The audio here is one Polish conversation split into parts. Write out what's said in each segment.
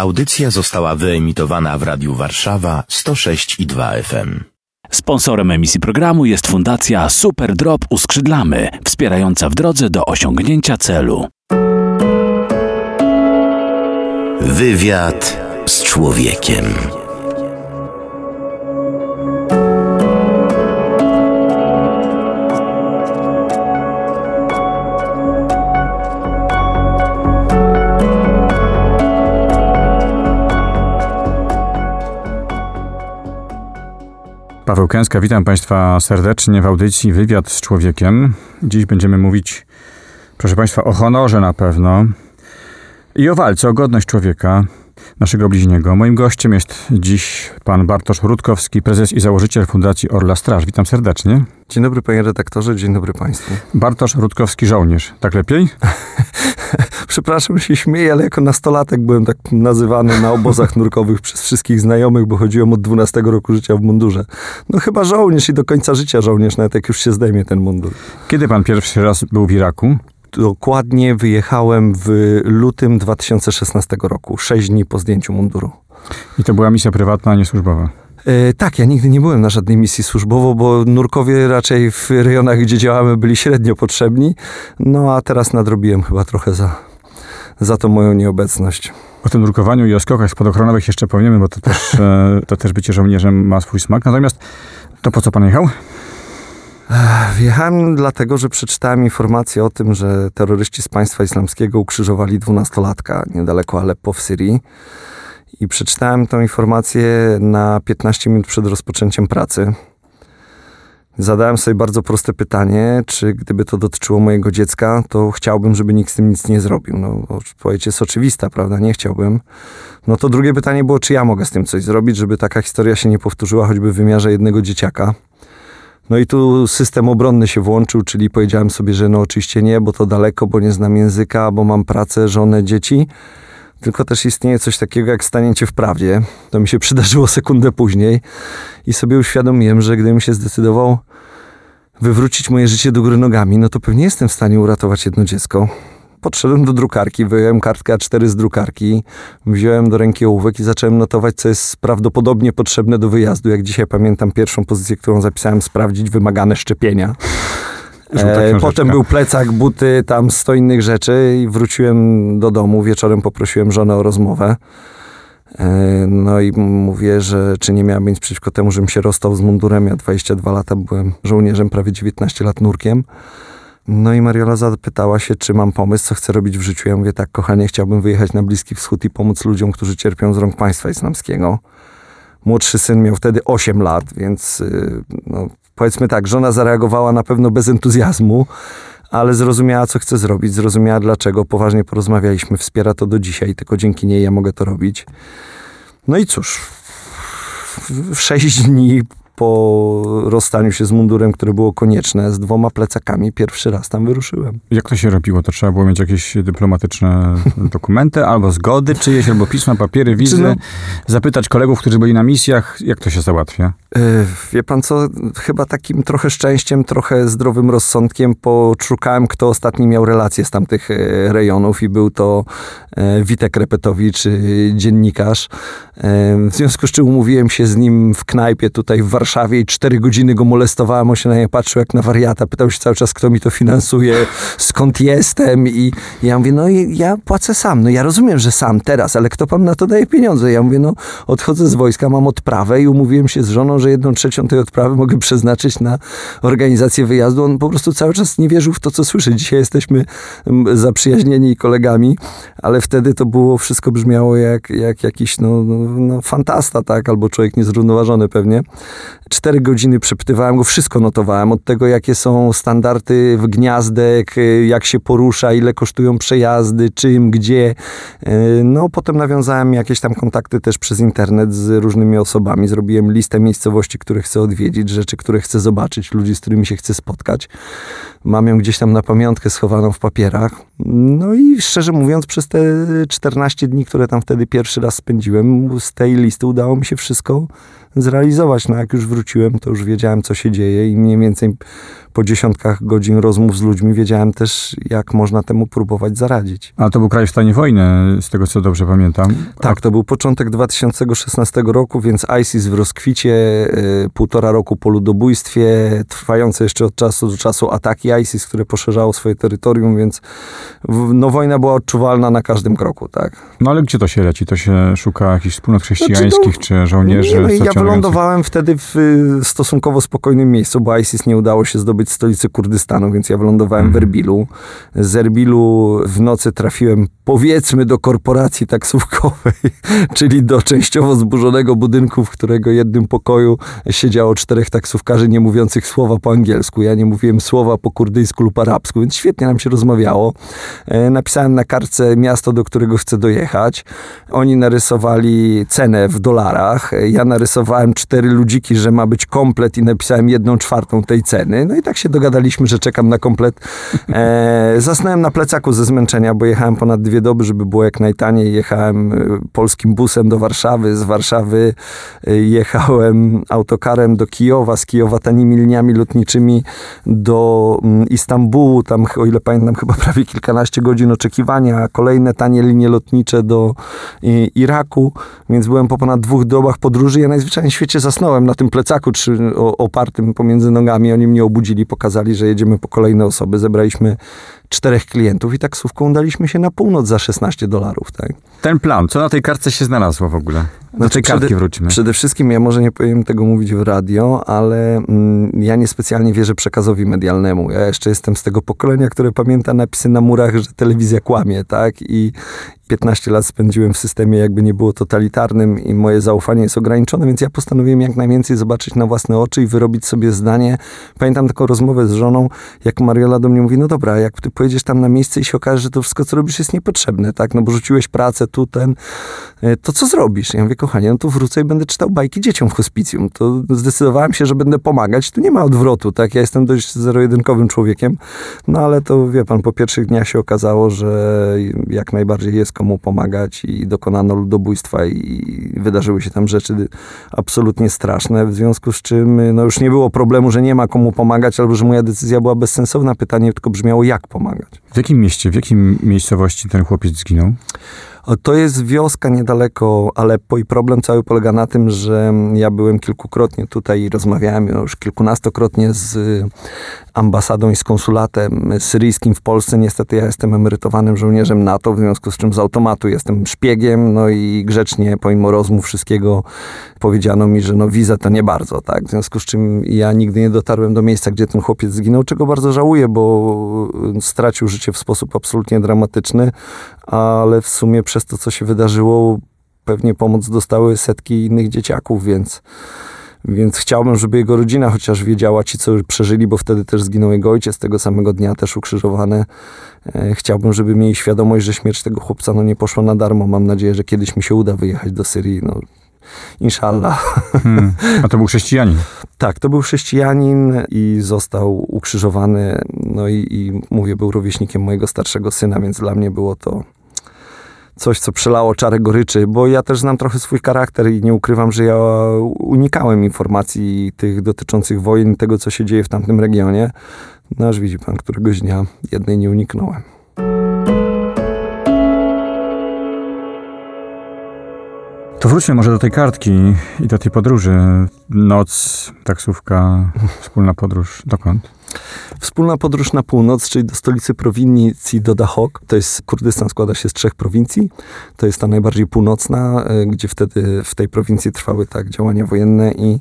Audycja została wyemitowana w Radiu Warszawa 106 i 2 FM. Sponsorem emisji programu jest Fundacja Super Drop Uskrzydlamy, wspierająca w drodze do osiągnięcia celu. Wywiad z człowiekiem. Paweł Kęska, witam Państwa serdecznie w audycji Wywiad z Człowiekiem. Dziś będziemy mówić, proszę Państwa, o honorze na pewno i o walce o godność człowieka, naszego bliźniego. Moim gościem jest dziś pan Bartosz Rutkowski, prezes i założyciel Fundacji Orla Straż. Witam serdecznie. Dzień dobry panie redaktorze, dzień dobry państwu. Bartosz Rutkowski, żołnierz. Tak lepiej? Przepraszam, że się śmieję, ale jako nastolatek byłem tak nazywany na obozach nurkowych przez wszystkich znajomych, bo chodziłem od 12 roku życia w mundurze. No chyba żołnierz i do końca życia żołnierz, nawet jak już się zdejmie ten mundur. Kiedy pan pierwszy raz był w Iraku? Dokładnie wyjechałem w lutym 2016 roku, sześć dni po zdjęciu munduru. I to była misja prywatna, a nie służbowa? E, tak, ja nigdy nie byłem na żadnej misji służbowo, bo nurkowie raczej w rejonach, gdzie działamy, byli średnio potrzebni. No a teraz nadrobiłem chyba trochę za, za tą moją nieobecność. O tym drukowaniu i o skokach spadochronowych jeszcze powiemy, bo to też, e, to też bycie żołnierzem ma swój smak. Natomiast to po co pan jechał? Wjechałem dlatego, że przeczytałem informację o tym, że terroryści z państwa islamskiego ukrzyżowali dwunastolatka niedaleko Aleppo w Syrii. I przeczytałem tę informację na 15 minut przed rozpoczęciem pracy. Zadałem sobie bardzo proste pytanie, czy gdyby to dotyczyło mojego dziecka, to chciałbym, żeby nikt z tym nic nie zrobił. No, odpowiedź jest oczywista, prawda? Nie chciałbym. No to drugie pytanie było, czy ja mogę z tym coś zrobić, żeby taka historia się nie powtórzyła, choćby w wymiarze jednego dzieciaka. No i tu system obronny się włączył, czyli powiedziałem sobie, że no oczywiście nie, bo to daleko, bo nie znam języka, bo mam pracę, żonę, dzieci. Tylko też istnieje coś takiego jak stanięcie w prawdzie. To mi się przydarzyło sekundę później i sobie uświadomiłem, że gdybym się zdecydował wywrócić moje życie do góry nogami, no to pewnie jestem w stanie uratować jedno dziecko. Podszedłem do drukarki, wyjąłem kartkę A4 z drukarki, wziąłem do ręki ołówek i zacząłem notować, co jest prawdopodobnie potrzebne do wyjazdu. Jak dzisiaj pamiętam pierwszą pozycję, którą zapisałem, sprawdzić wymagane szczepienia. E, potem był plecak, buty, tam sto innych rzeczy i wróciłem do domu. Wieczorem poprosiłem żonę o rozmowę. E, no i mówię, że czy nie miałem nic przeciwko temu, żebym się rozstał z mundurem. Ja 22 lata byłem żołnierzem, prawie 19 lat nurkiem. No i Mariola zapytała się, czy mam pomysł, co chcę robić w życiu. Ja mówię, tak, kochanie, chciałbym wyjechać na Bliski Wschód i pomóc ludziom, którzy cierpią z rąk państwa islamskiego. Młodszy syn miał wtedy 8 lat, więc y, no, powiedzmy tak, żona zareagowała na pewno bez entuzjazmu, ale zrozumiała, co chce zrobić, zrozumiała dlaczego, poważnie porozmawialiśmy, wspiera to do dzisiaj, tylko dzięki niej ja mogę to robić. No i cóż, sześć dni po rozstaniu się z mundurem, które było konieczne, z dwoma plecakami, pierwszy raz tam wyruszyłem. Jak to się robiło? To trzeba było mieć jakieś dyplomatyczne dokumenty, albo zgody czyjeś, albo pisma, papiery, wizy, no, zapytać kolegów, którzy byli na misjach, jak to się załatwia? Yy, wie pan co, chyba takim trochę szczęściem, trochę zdrowym rozsądkiem poszukałem, kto ostatni miał relacje z tamtych e, rejonów i był to e, Witek Repetowicz, dziennikarz. W związku z czym umówiłem się z nim w knajpie tutaj w Warszawie i cztery godziny go molestowałem, on się na mnie patrzył jak na wariata, pytał się cały czas, kto mi to finansuje, skąd jestem i ja mówię, no ja płacę sam, no ja rozumiem, że sam teraz, ale kto pan na to daje pieniądze? Ja mówię, no odchodzę z wojska, mam odprawę i umówiłem się z żoną, że jedną trzecią tej odprawy mogę przeznaczyć na organizację wyjazdu. On po prostu cały czas nie wierzył w to, co słyszy. Dzisiaj jesteśmy zaprzyjaźnieni kolegami, ale wtedy to było, wszystko brzmiało jak, jak jakiś, no, no, no fantasta, tak, albo człowiek niezrównoważony pewnie. Cztery godziny przepytywałem go, wszystko notowałem, od tego, jakie są standardy w gniazdek, jak się porusza, ile kosztują przejazdy, czym, gdzie. No, potem nawiązałem jakieś tam kontakty też przez internet z różnymi osobami. Zrobiłem listę miejscowości, które chcę odwiedzić, rzeczy, które chcę zobaczyć, ludzi, z którymi się chcę spotkać. Mam ją gdzieś tam na pamiątkę schowaną w papierach. No i szczerze mówiąc, przez te 14 dni, które tam wtedy pierwszy raz spędziłem, z tej listy udało mi się wszystko zrealizować. No jak już wróciłem, to już wiedziałem, co się dzieje i mniej więcej po dziesiątkach godzin rozmów z ludźmi wiedziałem też, jak można temu próbować zaradzić. A to był kraj w stanie wojny, z tego co dobrze pamiętam. Tak, to był początek 2016 roku, więc ISIS w rozkwicie, y, półtora roku po ludobójstwie, trwające jeszcze od czasu do czasu ataki ISIS, które poszerzało swoje terytorium, więc w, no, wojna była odczuwalna na każdym kroku, tak. No ale gdzie to się leci? To się szuka jakichś wspólnot chrześcijańskich, Znaczy, czy żołnierzy? Nie, no, ja wylądowałem wtedy w y, stosunkowo spokojnym miejscu, bo ISIS nie udało się zdobyć stolicy Kurdystanu, więc ja wylądowałem w Mhm. Erbilu. Z Erbilu w nocy trafiłem powiedzmy do korporacji taksówkowej, czyli do częściowo zburzonego budynku, w którego jednym pokoju siedziało czterech taksówkarzy nie mówiących słowa po angielsku. Ja nie mówiłem słowa po kurdyjsku lub arabsku, więc świetnie nam się rozmawiało. E, Napisałem na kartce miasto, do którego chcę dojechać. Oni narysowali cenę w dolarach. E, Ja narysowałem cztery ludziki, że ma być komplet i napisałem jedną czwartą tej ceny. No i tak się dogadaliśmy, że czekam na komplet. E, zasnąłem na plecaku ze zmęczenia, bo jechałem ponad dwie doby, żeby było jak najtaniej. Jechałem e, polskim busem do Warszawy, z Warszawy jechałem autokarem do Kijowa, z Kijowa tanimi liniami lotniczymi do Istambułu, tam o ile pamiętam chyba prawie kilkanaście godzin oczekiwania, kolejne tanie linie lotnicze do Iraku, więc byłem po ponad dwóch dobach podróży. Ja najzwyczajniej w świecie zasnąłem na tym plecaku czy, opartym pomiędzy nogami. Oni mnie obudzili, pokazali, że jedziemy po kolejne osoby. Zebraliśmy czterech klientów i taksówką udaliśmy się na północ za 16 dolarów. Tak? Ten plan, co na tej kartce się znalazło w ogóle? Do Znaczy, tej kartki przede- wróćmy. Przede wszystkim ja może nie powinien tego mówić w radio, ale mm, ja niespecjalnie wierzę przekazowi medialnemu. Ja jeszcze jestem z tego pokolenia, które pamięta napisy na murach, że telewizja kłamie, tak? I 15 lat spędziłem w systemie, jakby nie było totalitarnym i moje zaufanie jest ograniczone, więc ja postanowiłem jak najwięcej zobaczyć na własne oczy i wyrobić sobie zdanie. Pamiętam taką rozmowę z żoną, jak Mariola do mnie mówi, no dobra, jak ty pojedziesz tam na miejsce i się okaże, że to wszystko, co robisz jest niepotrzebne, tak? No bo rzuciłeś pracę tu, ten, e, to co zrobisz? Ja mówię, kochanie, no to wrócę i będę czytał bajki dzieciom w hospicjum. To zdecydowałem się, że będę pomagać. Tu nie ma odwrotu, tak? Ja jestem dość zero-jedynkowym człowiekiem, no ale to, wie pan, po pierwszych dniach się okazało, że jak najbardziej jest komu pomagać i dokonano ludobójstwa i wydarzyły się tam rzeczy absolutnie straszne, w związku z czym no już nie było problemu, że nie ma komu pomagać, albo że moja decyzja była bezsensowna. Pytanie tylko brzmiało, jak pomagać. W jakim mieście, w jakim miejscowości ten chłopiec zginął? To jest wioska niedaleko Aleppo i problem cały polega na tym, że ja byłem kilkukrotnie tutaj i rozmawiałem już kilkunastokrotnie z ambasadą i z konsulatem syryjskim w Polsce. Niestety ja jestem emerytowanym żołnierzem NATO, w związku z czym z automatu jestem szpiegiem, no i grzecznie pomimo rozmów wszystkiego powiedziano mi, że no wiza to nie bardzo, tak? W związku z czym ja nigdy nie dotarłem do miejsca, gdzie ten chłopiec zginął, czego bardzo żałuję, bo stracił życie w sposób absolutnie dramatyczny, ale w sumie przez to, co się wydarzyło, pewnie pomoc dostały setki innych dzieciaków, więc, więc chciałbym, żeby jego rodzina chociaż wiedziała, ci, co przeżyli, bo wtedy też zginął jego ojciec tego samego dnia, też ukrzyżowany. E, Chciałbym, żeby mieli świadomość, że śmierć tego chłopca no, nie poszła na darmo. Mam nadzieję, że kiedyś mi się uda wyjechać do Syrii. No, inshallah. Hmm. A to był chrześcijanin. Tak, to był chrześcijanin i został ukrzyżowany. No i, i mówię, był rówieśnikiem mojego starszego syna, więc dla mnie było to coś, co przelało czarę goryczy, bo ja też znam trochę swój charakter i nie ukrywam, że ja unikałem informacji tych dotyczących wojen tego, co się dzieje w tamtym regionie. No aż widzi pan, któregoś dnia jednej nie uniknąłem. To wróćmy może do tej kartki i do tej podróży. Noc, taksówka, wspólna podróż. Dokąd? Wspólna podróż na północ, czyli do stolicy prowincji do Dahok. To jest, Kurdystan składa się z trzech prowincji. To jest ta najbardziej północna, e, gdzie wtedy w tej prowincji trwały tak działania wojenne i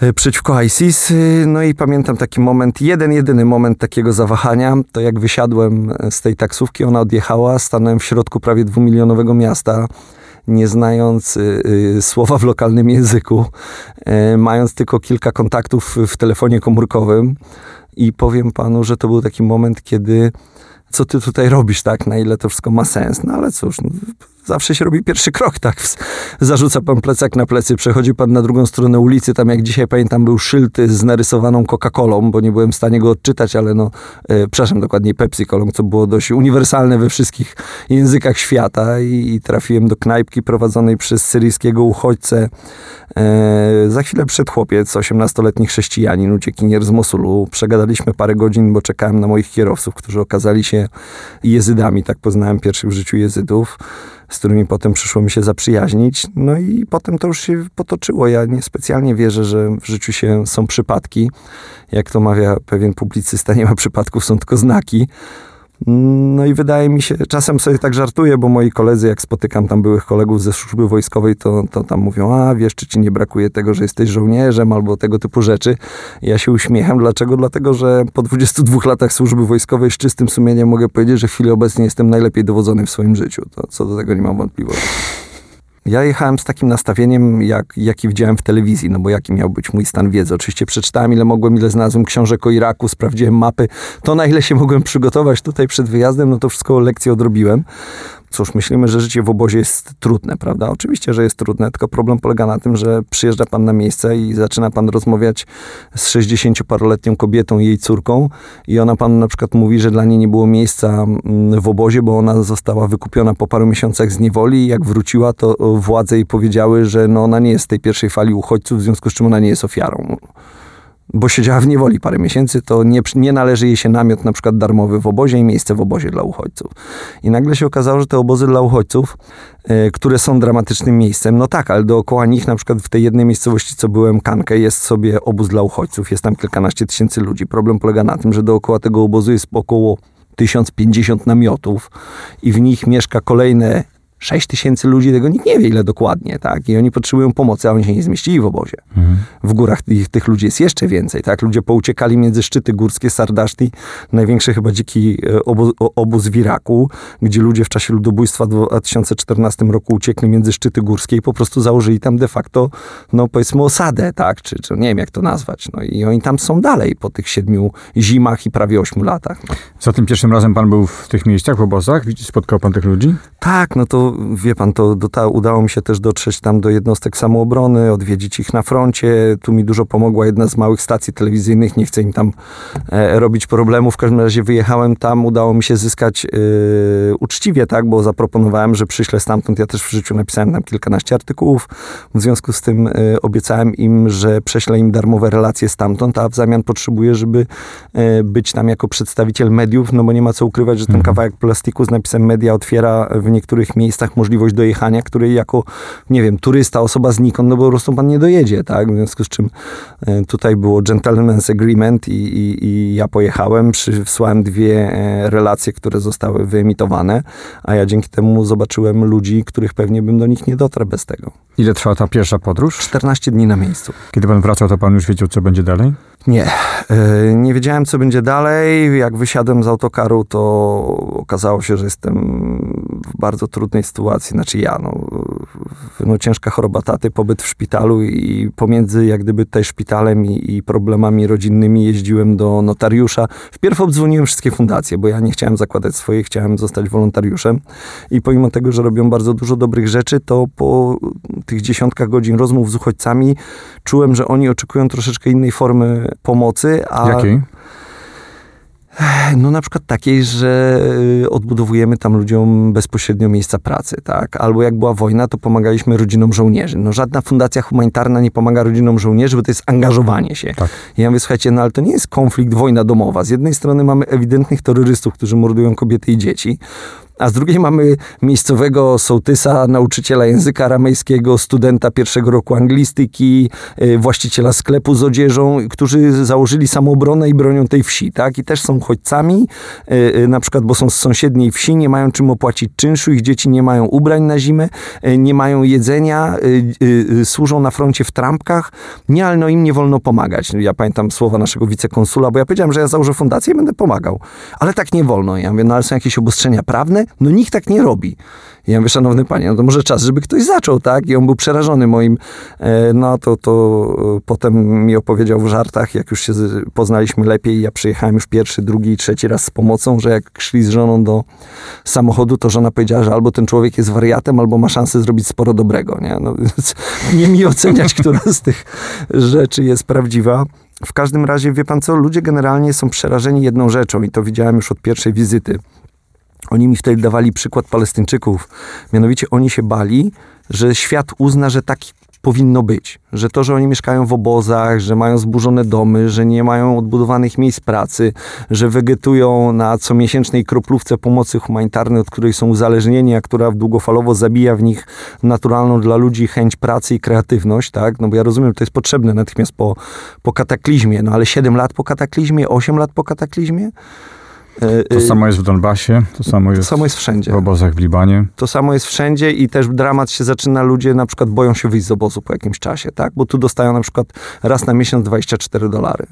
e, przeciwko ISIS. Y, No i pamiętam taki moment, jeden, jedyny moment takiego zawahania, to jak wysiadłem e, z tej taksówki, ona odjechała, stanąłem w środku prawie dwumilionowego miasta, nie znając y, y, słowa w lokalnym języku, e, mając tylko kilka kontaktów w telefonie komórkowym. I powiem panu, że to był taki moment, kiedy co ty tutaj robisz, tak, na ile to wszystko ma sens, no ale cóż, no, zawsze się robi pierwszy krok, tak? Zarzuca pan plecak na plecy, przechodzi pan na drugą stronę ulicy, tam jak dzisiaj pamiętam był szyld z narysowaną Coca-Colą, bo nie byłem w stanie go odczytać, ale no, e, przepraszam, dokładnie Pepsi-Colą, co było dość uniwersalne we wszystkich językach świata i, i trafiłem do knajpki prowadzonej przez syryjskiego uchodźcę. E, za chwilę przed chłopiec, 18-letni chrześcijanin, uciekinier z Mosulu. Przegadaliśmy parę godzin, bo czekałem na moich kierowców, którzy okazali się jezydami. Tak poznałem pierwszych w życiu jezydów z którymi potem przyszło mi się zaprzyjaźnić. No i potem to już się potoczyło. Ja niespecjalnie wierzę, że w życiu się są przypadki. Jak to mawia pewien publicysta, nie ma przypadków, są tylko znaki. No i wydaje mi się, czasem sobie tak żartuję, bo moi koledzy, jak spotykam tam byłych kolegów ze służby wojskowej, to, to tam mówią, a wiesz, czy ci nie brakuje tego, że jesteś żołnierzem, albo tego typu rzeczy. Ja się uśmiecham. Dlaczego? Dlatego, że po 22 latach służby wojskowej z czystym sumieniem mogę powiedzieć, że w chwili obecnej jestem najlepiej dowodzony w swoim życiu. To, co do tego nie mam wątpliwości. Ja jechałem z takim nastawieniem, jak, jaki widziałem w telewizji, no bo jaki miał być mój stan wiedzy. Oczywiście przeczytałem, ile mogłem, ile znalazłem książek o Iraku, sprawdziłem mapy. To, na ile się mogłem przygotować tutaj przed wyjazdem, no to wszystko lekcję odrobiłem. Cóż, myślimy, że życie w obozie jest trudne, prawda? Oczywiście, że jest trudne, tylko problem polega na tym, że przyjeżdża pan na miejsce i zaczyna pan rozmawiać z 60-paroletnią kobietą i jej córką i ona panu na przykład mówi, że dla niej nie było miejsca mm, w obozie, bo ona została wykupiona po paru miesiącach z niewoli i jak wróciła, to władze jej powiedziały, że no ona nie jest z tej pierwszej fali uchodźców, w związku z czym ona nie jest ofiarą bo siedziała w niewoli parę miesięcy, to nie, nie należy jej się namiot na przykład darmowy w obozie i miejsce w obozie dla uchodźców. I nagle się okazało, że te obozy dla uchodźców, y, które są dramatycznym miejscem, no tak, ale dookoła nich na przykład w tej jednej miejscowości, co byłem, Kankę, jest sobie obóz dla uchodźców, jest tam kilkanaście tysięcy ludzi. Problem polega na tym, że dookoła tego obozu jest około 1050 namiotów i w nich mieszka kolejne 6 tysięcy ludzi, tego nikt nie wie ile dokładnie, tak? I oni potrzebują pomocy, a oni się nie zmieścili w obozie. Mhm. W górach tych, tych ludzi jest jeszcze więcej, tak? Ludzie pouciekali między szczyty górskie Sardaszti, największy chyba dziki e, obóz, obóz w Iraku, gdzie ludzie w czasie ludobójstwa w 2014 roku uciekli między szczyty górskie i po prostu założyli tam de facto, no powiedzmy osadę, tak? Czy, czy nie wiem jak to nazwać. No i oni tam są dalej po tych siedmiu zimach i prawie ośmiu latach. No. Za tym pierwszym razem pan był w tych miejscach, w obozach? Spotkał pan tych ludzi? Tak, no to wie pan, to do, udało mi się też dotrzeć tam do jednostek samoobrony, odwiedzić ich na froncie. Tu mi dużo pomogła jedna z małych stacji telewizyjnych, nie chcę im tam e, robić problemów. W każdym razie wyjechałem tam, udało mi się zyskać e, uczciwie, tak, bo zaproponowałem, że przyślę stamtąd. Ja też w życiu napisałem tam kilkanaście artykułów. W związku z tym e, obiecałem im, że prześlę im darmowe relacje stamtąd, a w zamian potrzebuję, żeby e, być tam jako przedstawiciel mediów, no bo nie ma co ukrywać, że ten mhm. kawałek plastiku z napisem media otwiera w niektórych miejscach miejscach możliwość dojechania, której jako, nie wiem, turysta, osoba znikąd, no bo po prostu pan nie dojedzie, tak? W związku z czym e, tutaj było gentleman's agreement i, i, i ja pojechałem, przysłałem dwie e, relacje, które zostały wyemitowane, a ja dzięki temu zobaczyłem ludzi, których pewnie bym do nich nie dotarł bez tego. Ile trwała ta pierwsza podróż? 14 dni na miejscu. Kiedy pan wracał, to pan już wiedział, co będzie dalej? Nie. E, nie wiedziałem, co będzie dalej. Jak wysiadłem z autokaru, to okazało się, że jestem w bardzo trudnej sytuacji. Znaczy ja, no, no ciężka choroba taty, pobyt w szpitalu i pomiędzy jak gdyby tutaj szpitalem i, i problemami rodzinnymi jeździłem do notariusza. Wpierw obdzwoniłem wszystkie fundacje, bo ja nie chciałem zakładać swojej, chciałem zostać wolontariuszem. I pomimo tego, że robią bardzo dużo dobrych rzeczy, to po tych dziesiątkach godzin rozmów z uchodźcami czułem, że oni oczekują troszeczkę innej formy pomocy. A Jakiej? No na przykład takiej, że y, odbudowujemy tam ludziom bezpośrednio miejsca pracy, tak? Albo jak była wojna, to pomagaliśmy rodzinom żołnierzy. No żadna fundacja humanitarna nie pomaga rodzinom żołnierzy, bo to jest angażowanie się. Tak. Ja mówię, słuchajcie, no ale to nie jest konflikt, wojna domowa. Z jednej strony mamy ewidentnych terrorystów, którzy mordują kobiety i dzieci a z drugiej mamy miejscowego sołtysa, nauczyciela języka aramejskiego, studenta pierwszego roku anglistyki, y, właściciela sklepu z odzieżą, którzy założyli samoobronę i bronią tej wsi, tak? I też są uchodźcami, y, y, na przykład, bo są z sąsiedniej wsi, nie mają czym opłacić czynszu, ich dzieci nie mają ubrań na zimę, nie mają jedzenia, służą na froncie w trampkach. Nie, ale no im nie wolno pomagać. Ja pamiętam słowa naszego wicekonsula, bo ja powiedziałem, że ja założę fundację i będę pomagał. Ale tak nie wolno. Ja mówię, no ale są jakieś obostrzenia prawne? No nikt tak nie robi. I ja mówię, szanowny panie, no to może czas, żeby ktoś zaczął, tak? I on był przerażony moim, e, no to, to e, potem mi opowiedział w żartach, jak już się poznaliśmy lepiej, ja przyjechałem już pierwszy, drugi i trzeci raz z pomocą, że jak szli z żoną do samochodu, to żona powiedziała, że albo ten człowiek jest wariatem, albo ma szansę zrobić sporo dobrego, nie? No, nie mi oceniać, która z tych rzeczy jest prawdziwa. W każdym razie, wie pan co, ludzie generalnie są przerażeni jedną rzeczą i to widziałem już od pierwszej wizyty. Oni mi wtedy dawali przykład Palestyńczyków. Mianowicie oni się bali, że świat uzna, że tak powinno być. Że to, że oni mieszkają w obozach, że mają zburzone domy, że nie mają odbudowanych miejsc pracy, że wegetują na comiesięcznej kroplówce pomocy humanitarnej, od której są uzależnieni, a która długofalowo zabija w nich naturalną dla ludzi chęć pracy i kreatywność, tak? No bo ja rozumiem, to jest potrzebne natychmiast po, po kataklizmie, no ale 7 lat po kataklizmie, 8 lat po kataklizmie? To e, samo jest w Donbasie, to samo to jest, samo jest wszędzie. w obozach w Libanie. To samo jest wszędzie i też dramat się zaczyna, ludzie na przykład boją się wyjść z obozu po jakimś czasie, tak? Bo tu dostają na przykład raz na miesiąc 24 dolary.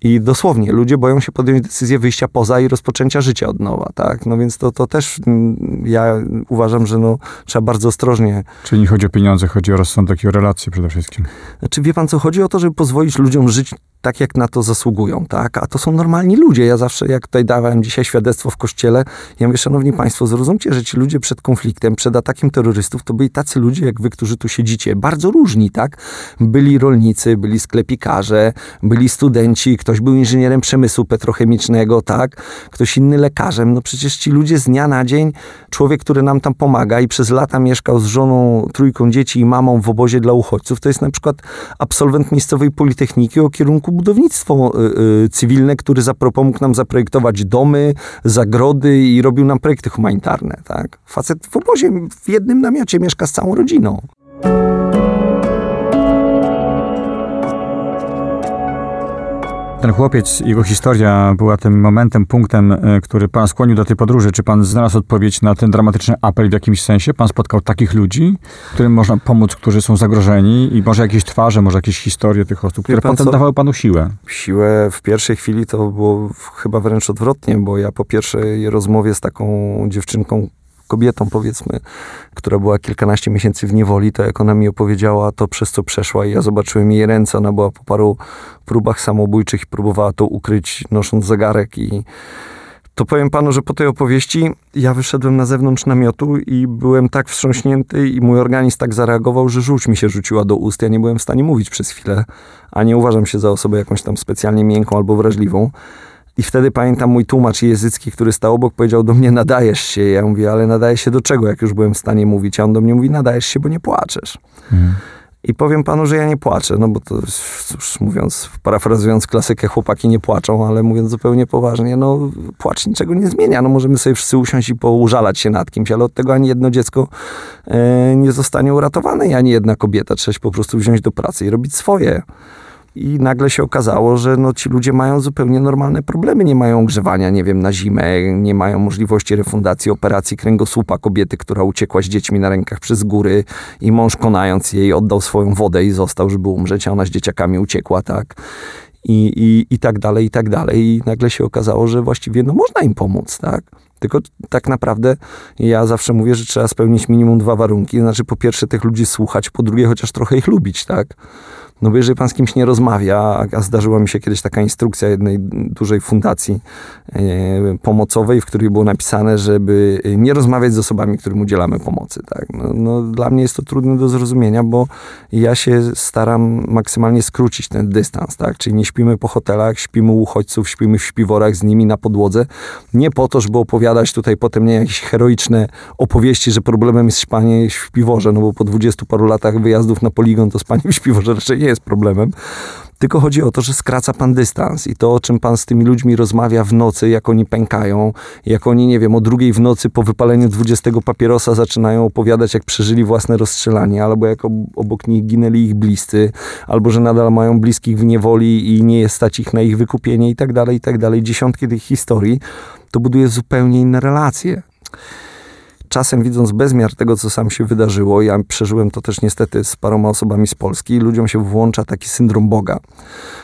I dosłownie ludzie boją się podjąć decyzję wyjścia poza i rozpoczęcia życia od nowa, tak? No więc to, to też mm, ja uważam, że no, trzeba bardzo ostrożnie Czyli nie chodzi o pieniądze, chodzi o rozsądek i o relacje przede wszystkim. Znaczy, wie pan co, chodzi o to, żeby pozwolić ludziom żyć tak, jak na to zasługują, tak? A to są normalni ludzie. Ja zawsze, jak tutaj dawałem dzisiaj świadectwo w kościele, ja mówię, szanowni państwo, zrozumcie, że ci ludzie przed konfliktem, przed atakiem terrorystów, to byli tacy ludzie, jak wy, którzy tu siedzicie. Bardzo różni, tak? Byli rolnicy, byli sklepikarze, byli studenci, ktoś był inżynierem przemysłu petrochemicznego, tak? Ktoś inny lekarzem. No przecież ci ludzie z dnia na dzień, człowiek, który nam tam pomaga i przez lata mieszkał z żoną, trójką dzieci i mamą w obozie dla uchodźców, to jest na przykład absolwent miejscowej politechniki o kierunku budownictwo y, y, cywilne, który pomógł nam zaprojektować domy, zagrody i robił nam projekty humanitarne, tak? Facet w obozie, w jednym namiocie mieszka z całą rodziną. Ten chłopiec, jego historia była tym momentem, punktem, e, który pan skłonił do tej podróży. Czy pan znalazł odpowiedź na ten dramatyczny apel w jakimś sensie? Pan spotkał takich ludzi, którym można pomóc, którzy są zagrożeni i może jakieś twarze, może jakieś historie tych osób, które pan potem co? dawały panu siłę. Siłę w pierwszej chwili to było chyba wręcz odwrotnie, bo ja po pierwszej rozmowie z taką dziewczynką, kobietą powiedzmy, która była kilkanaście miesięcy w niewoli, to jak ona mi opowiedziała to, przez co przeszła i ja zobaczyłem jej ręce, ona była po paru próbach samobójczych i próbowała to ukryć nosząc zegarek i to powiem panu, że po tej opowieści ja wyszedłem na zewnątrz namiotu i byłem tak wstrząśnięty i mój organizm tak zareagował, że żółć mi się rzuciła do ust. Ja nie byłem w stanie mówić przez chwilę, a nie uważam się za osobę jakąś tam specjalnie miękką albo wrażliwą. I wtedy pamiętam mój tłumacz języcki, który stał obok, powiedział do mnie, nadajesz się. Ja mówię, ale nadajesz się do czego, jak już byłem w stanie mówić? A on do mnie mówi, nadajesz się, bo nie płaczesz. I powiem panu, że ja nie płaczę, no bo to, cóż, mówiąc, parafrazując klasykę, chłopaki nie płaczą, ale mówiąc zupełnie poważnie, no płacz niczego nie zmienia. No możemy sobie wszyscy usiąść i poużalać się nad kimś, ale od tego ani jedno dziecko e, nie zostanie uratowane i ani jedna kobieta. Trzeba się po prostu wziąć do pracy i robić swoje. I nagle się okazało, że no, ci ludzie mają zupełnie normalne problemy. Nie mają ogrzewania, nie wiem, na zimę, nie mają możliwości refundacji operacji kręgosłupa kobiety, która uciekła z dziećmi na rękach przez góry i mąż konając jej oddał swoją wodę i został, żeby umrzeć, a ona z dzieciakami uciekła, tak? I, i, i tak dalej, i tak dalej. I nagle się okazało, że właściwie no, można im pomóc, tak? Tylko tak naprawdę ja zawsze mówię, że trzeba spełnić minimum dwa warunki. Znaczy, po pierwsze, tych ludzi słuchać, po drugie, chociaż trochę ich lubić, tak? No bo jeżeli pan z kimś nie rozmawia, a- zdarzyła mi się kiedyś taka instrukcja jednej dużej fundacji e, pomocowej, w której było napisane, żeby nie rozmawiać z osobami, którym udzielamy pomocy. Tak? No, no, dla mnie jest to trudne do zrozumienia, bo ja się staram maksymalnie skrócić ten dystans. Tak? Czyli nie śpimy po hotelach, śpimy u uchodźców, śpimy w śpiworach z nimi na podłodze. Nie po to, żeby opowiadać tutaj potem nie jakieś heroiczne opowieści, że problemem jest spanie w śpiworze, no bo po dwudziestu paru latach wyjazdów na poligon to spanie w śpiworze raczej nie jest problemem. Tylko chodzi o to, że skraca pan dystans i to, o czym pan z tymi ludźmi rozmawia w nocy, jak oni pękają, jak oni, nie wiem, o drugiej w nocy po wypaleniu 20 papierosa zaczynają opowiadać, jak przeżyli własne rozstrzelanie, albo jak ob- obok nich ginęli ich bliscy, albo że nadal mają bliskich w niewoli i nie jest stać ich na ich wykupienie i tak dalej, i tak dalej. Dziesiątki tych historii, to buduje zupełnie inne relacje czasem widząc bezmiar tego, co sam się wydarzyło, ja przeżyłem to też niestety z paroma osobami z Polski, ludziom się włącza taki syndrom Boga.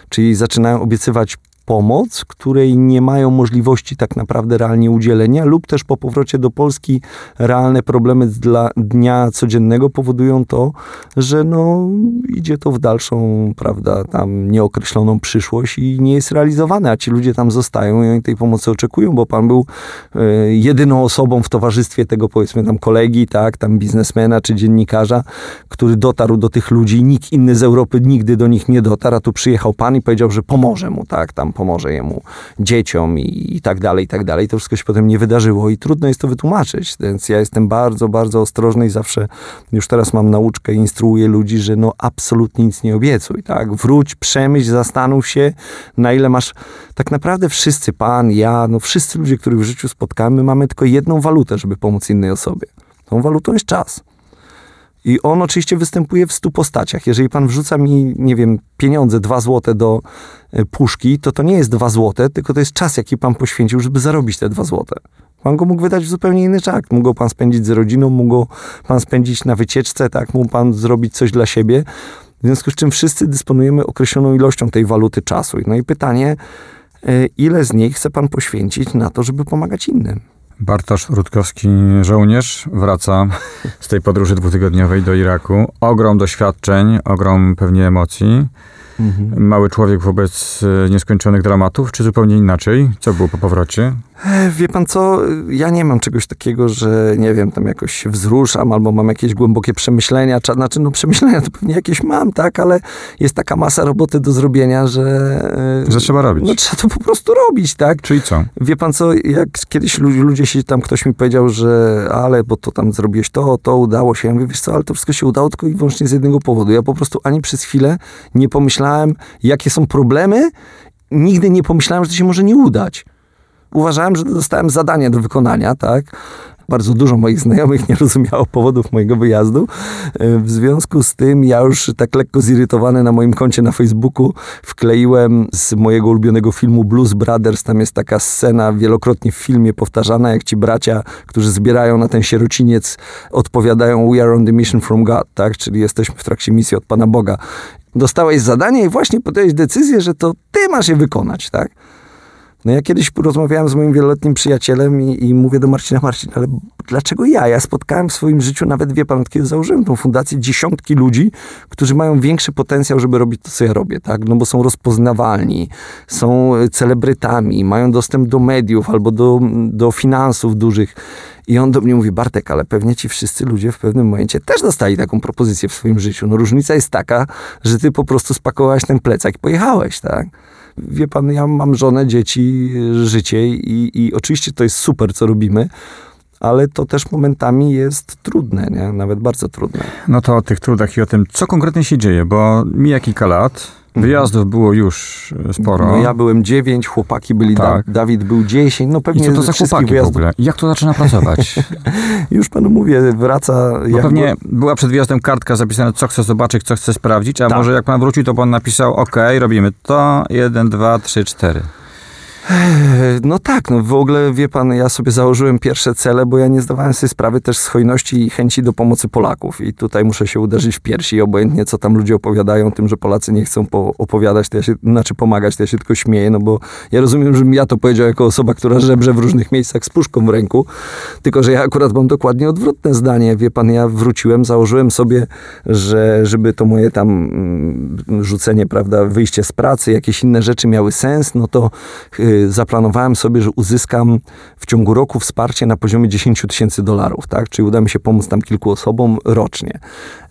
Czyli zaczynają obiecywać pomoc, której nie mają możliwości tak naprawdę realnie udzielenia, lub też po powrocie do Polski realne problemy dla dnia codziennego powodują to, że no, idzie to w dalszą, prawda, tam nieokreśloną przyszłość i nie jest realizowane, a ci ludzie tam zostają i oni tej pomocy oczekują, bo pan był e, jedyną osobą w towarzystwie tego, powiedzmy, tam kolegi, tak, tam biznesmena czy dziennikarza, który dotarł do tych ludzi, nikt inny z Europy nigdy do nich nie dotarł, a tu przyjechał pan i powiedział, że pomoże mu, tak, tam pomoże jemu, dzieciom i, i tak dalej, i tak dalej. To wszystko się potem nie wydarzyło i trudno jest to wytłumaczyć, więc ja jestem bardzo, bardzo ostrożny i zawsze już teraz mam nauczkę instruuję ludzi, że no absolutnie nic nie obiecuj, tak, wróć, przemyśl, zastanów się, na ile masz, tak naprawdę wszyscy, pan, ja, no wszyscy ludzie, których w życiu spotkamy, mamy tylko jedną walutę, żeby pomóc innej osobie. Tą walutą jest czas. I on oczywiście występuje w stu postaciach. Jeżeli pan wrzuca mi, nie wiem, pieniądze, dwa złote do e, puszki, to to nie jest dwa złote, tylko to jest czas, jaki pan poświęcił, żeby zarobić te dwa złote. Pan go mógł wydać w zupełnie inny czas. Mógł go pan spędzić z rodziną, mógł go pan spędzić na wycieczce, tak, mógł pan zrobić coś dla siebie. W związku z czym wszyscy dysponujemy określoną ilością tej waluty czasu. No i pytanie, e, ile z niej chce pan poświęcić na to, żeby pomagać innym? Bartosz Rutkowski, żołnierz, wraca z tej podróży dwutygodniowej do Iraku. Ogrom doświadczeń, ogrom pewnie emocji. Mały człowiek wobec e, nieskończonych dramatów, czy zupełnie inaczej? Co było po powrocie? Wie pan co, ja nie mam czegoś takiego, że nie wiem, tam jakoś się wzruszam albo mam jakieś głębokie przemyślenia, cza- znaczy no przemyślenia to pewnie jakieś mam, tak, ale jest taka masa roboty do zrobienia, że... e, Że trzeba robić. No trzeba to po prostu robić, tak. Czyli co? Wie pan co, jak kiedyś lu- ludzie się tam, ktoś mi powiedział, że ale, bo to tam zrobiłeś to, to udało się. Ja mówię, wiesz co, ale to wszystko się udało tylko i wyłącznie z jednego powodu. Ja po prostu ani przez chwilę nie pomyślałem, jakie są problemy. Nigdy nie pomyślałem, że to się może nie udać. Uważałem, że dostałem zadanie do wykonania, tak? Bardzo dużo moich znajomych nie rozumiało powodów mojego wyjazdu. W związku z tym ja już tak lekko zirytowany na moim koncie na Facebooku wkleiłem z mojego ulubionego filmu Blues Brothers. Tam jest taka scena wielokrotnie w filmie powtarzana, jak ci bracia, którzy zbierają na ten sierociniec, odpowiadają We are on the mission from God, tak? Czyli jesteśmy w trakcie misji od Pana Boga. Dostałeś zadanie i właśnie podjąłeś decyzję, że to ty masz je wykonać, tak? No ja kiedyś rozmawiałem z moim wieloletnim przyjacielem i, i mówię do Marcina, Marcin, ale dlaczego ja? Ja spotkałem w swoim życiu, nawet wie pan, kiedy założyłem tą fundację, dziesiątki ludzi, którzy mają większy potencjał, żeby robić to, co ja robię, tak? No bo są rozpoznawalni, są e, celebrytami, mają dostęp do mediów albo do, do finansów dużych. I on do mnie mówi, Bartek, ale pewnie ci wszyscy ludzie w pewnym momencie też dostali taką propozycję w swoim życiu. No różnica jest taka, że ty po prostu spakowałeś ten plecak i pojechałeś, tak? Wie pan, ja mam żonę, dzieci, życie i, i oczywiście to jest super, co robimy, ale to też momentami jest trudne, nie? Nawet bardzo trudne. No to o tych trudach i o tym, co konkretnie się dzieje, bo mija kilka lat, wyjazdów było już e, sporo. No ja byłem dziewięć, chłopaki byli, Tak. da, Dawid był dziesięć, no I pewnie co to za chłopaki w wyjazdów- ogóle? I jak to zaczyna pracować? Już panu mówię, wraca... Bo jak pewnie była przed wyjazdem kartka zapisana, co chce zobaczyć, co chce sprawdzić, a Tak. może jak pan wrócił, to pan napisał, ok, robimy to, jeden, dwa, trzy, cztery. No tak, no w ogóle wie pan, ja sobie założyłem pierwsze cele, bo ja nie zdawałem sobie sprawy też z hojności i chęci do pomocy Polaków. I tutaj muszę się uderzyć w piersi, obojętnie co tam ludzie opowiadają tym, że Polacy nie chcą po- opowiadać, to ja się, znaczy pomagać, to ja się tylko śmieję, no bo ja rozumiem, żebym ja to powiedział jako osoba, która żebrze w różnych miejscach z puszką w ręku, tylko że ja akurat mam dokładnie odwrotne zdanie. Wie pan, ja wróciłem, założyłem sobie, że żeby to moje tam mm, rzucenie, prawda, wyjście z pracy, jakieś inne rzeczy miały sens, no to y, zaplanowałem sobie, że uzyskam w ciągu roku wsparcie na poziomie 10 tysięcy dolarów, tak? Czyli uda mi się pomóc tam kilku osobom rocznie.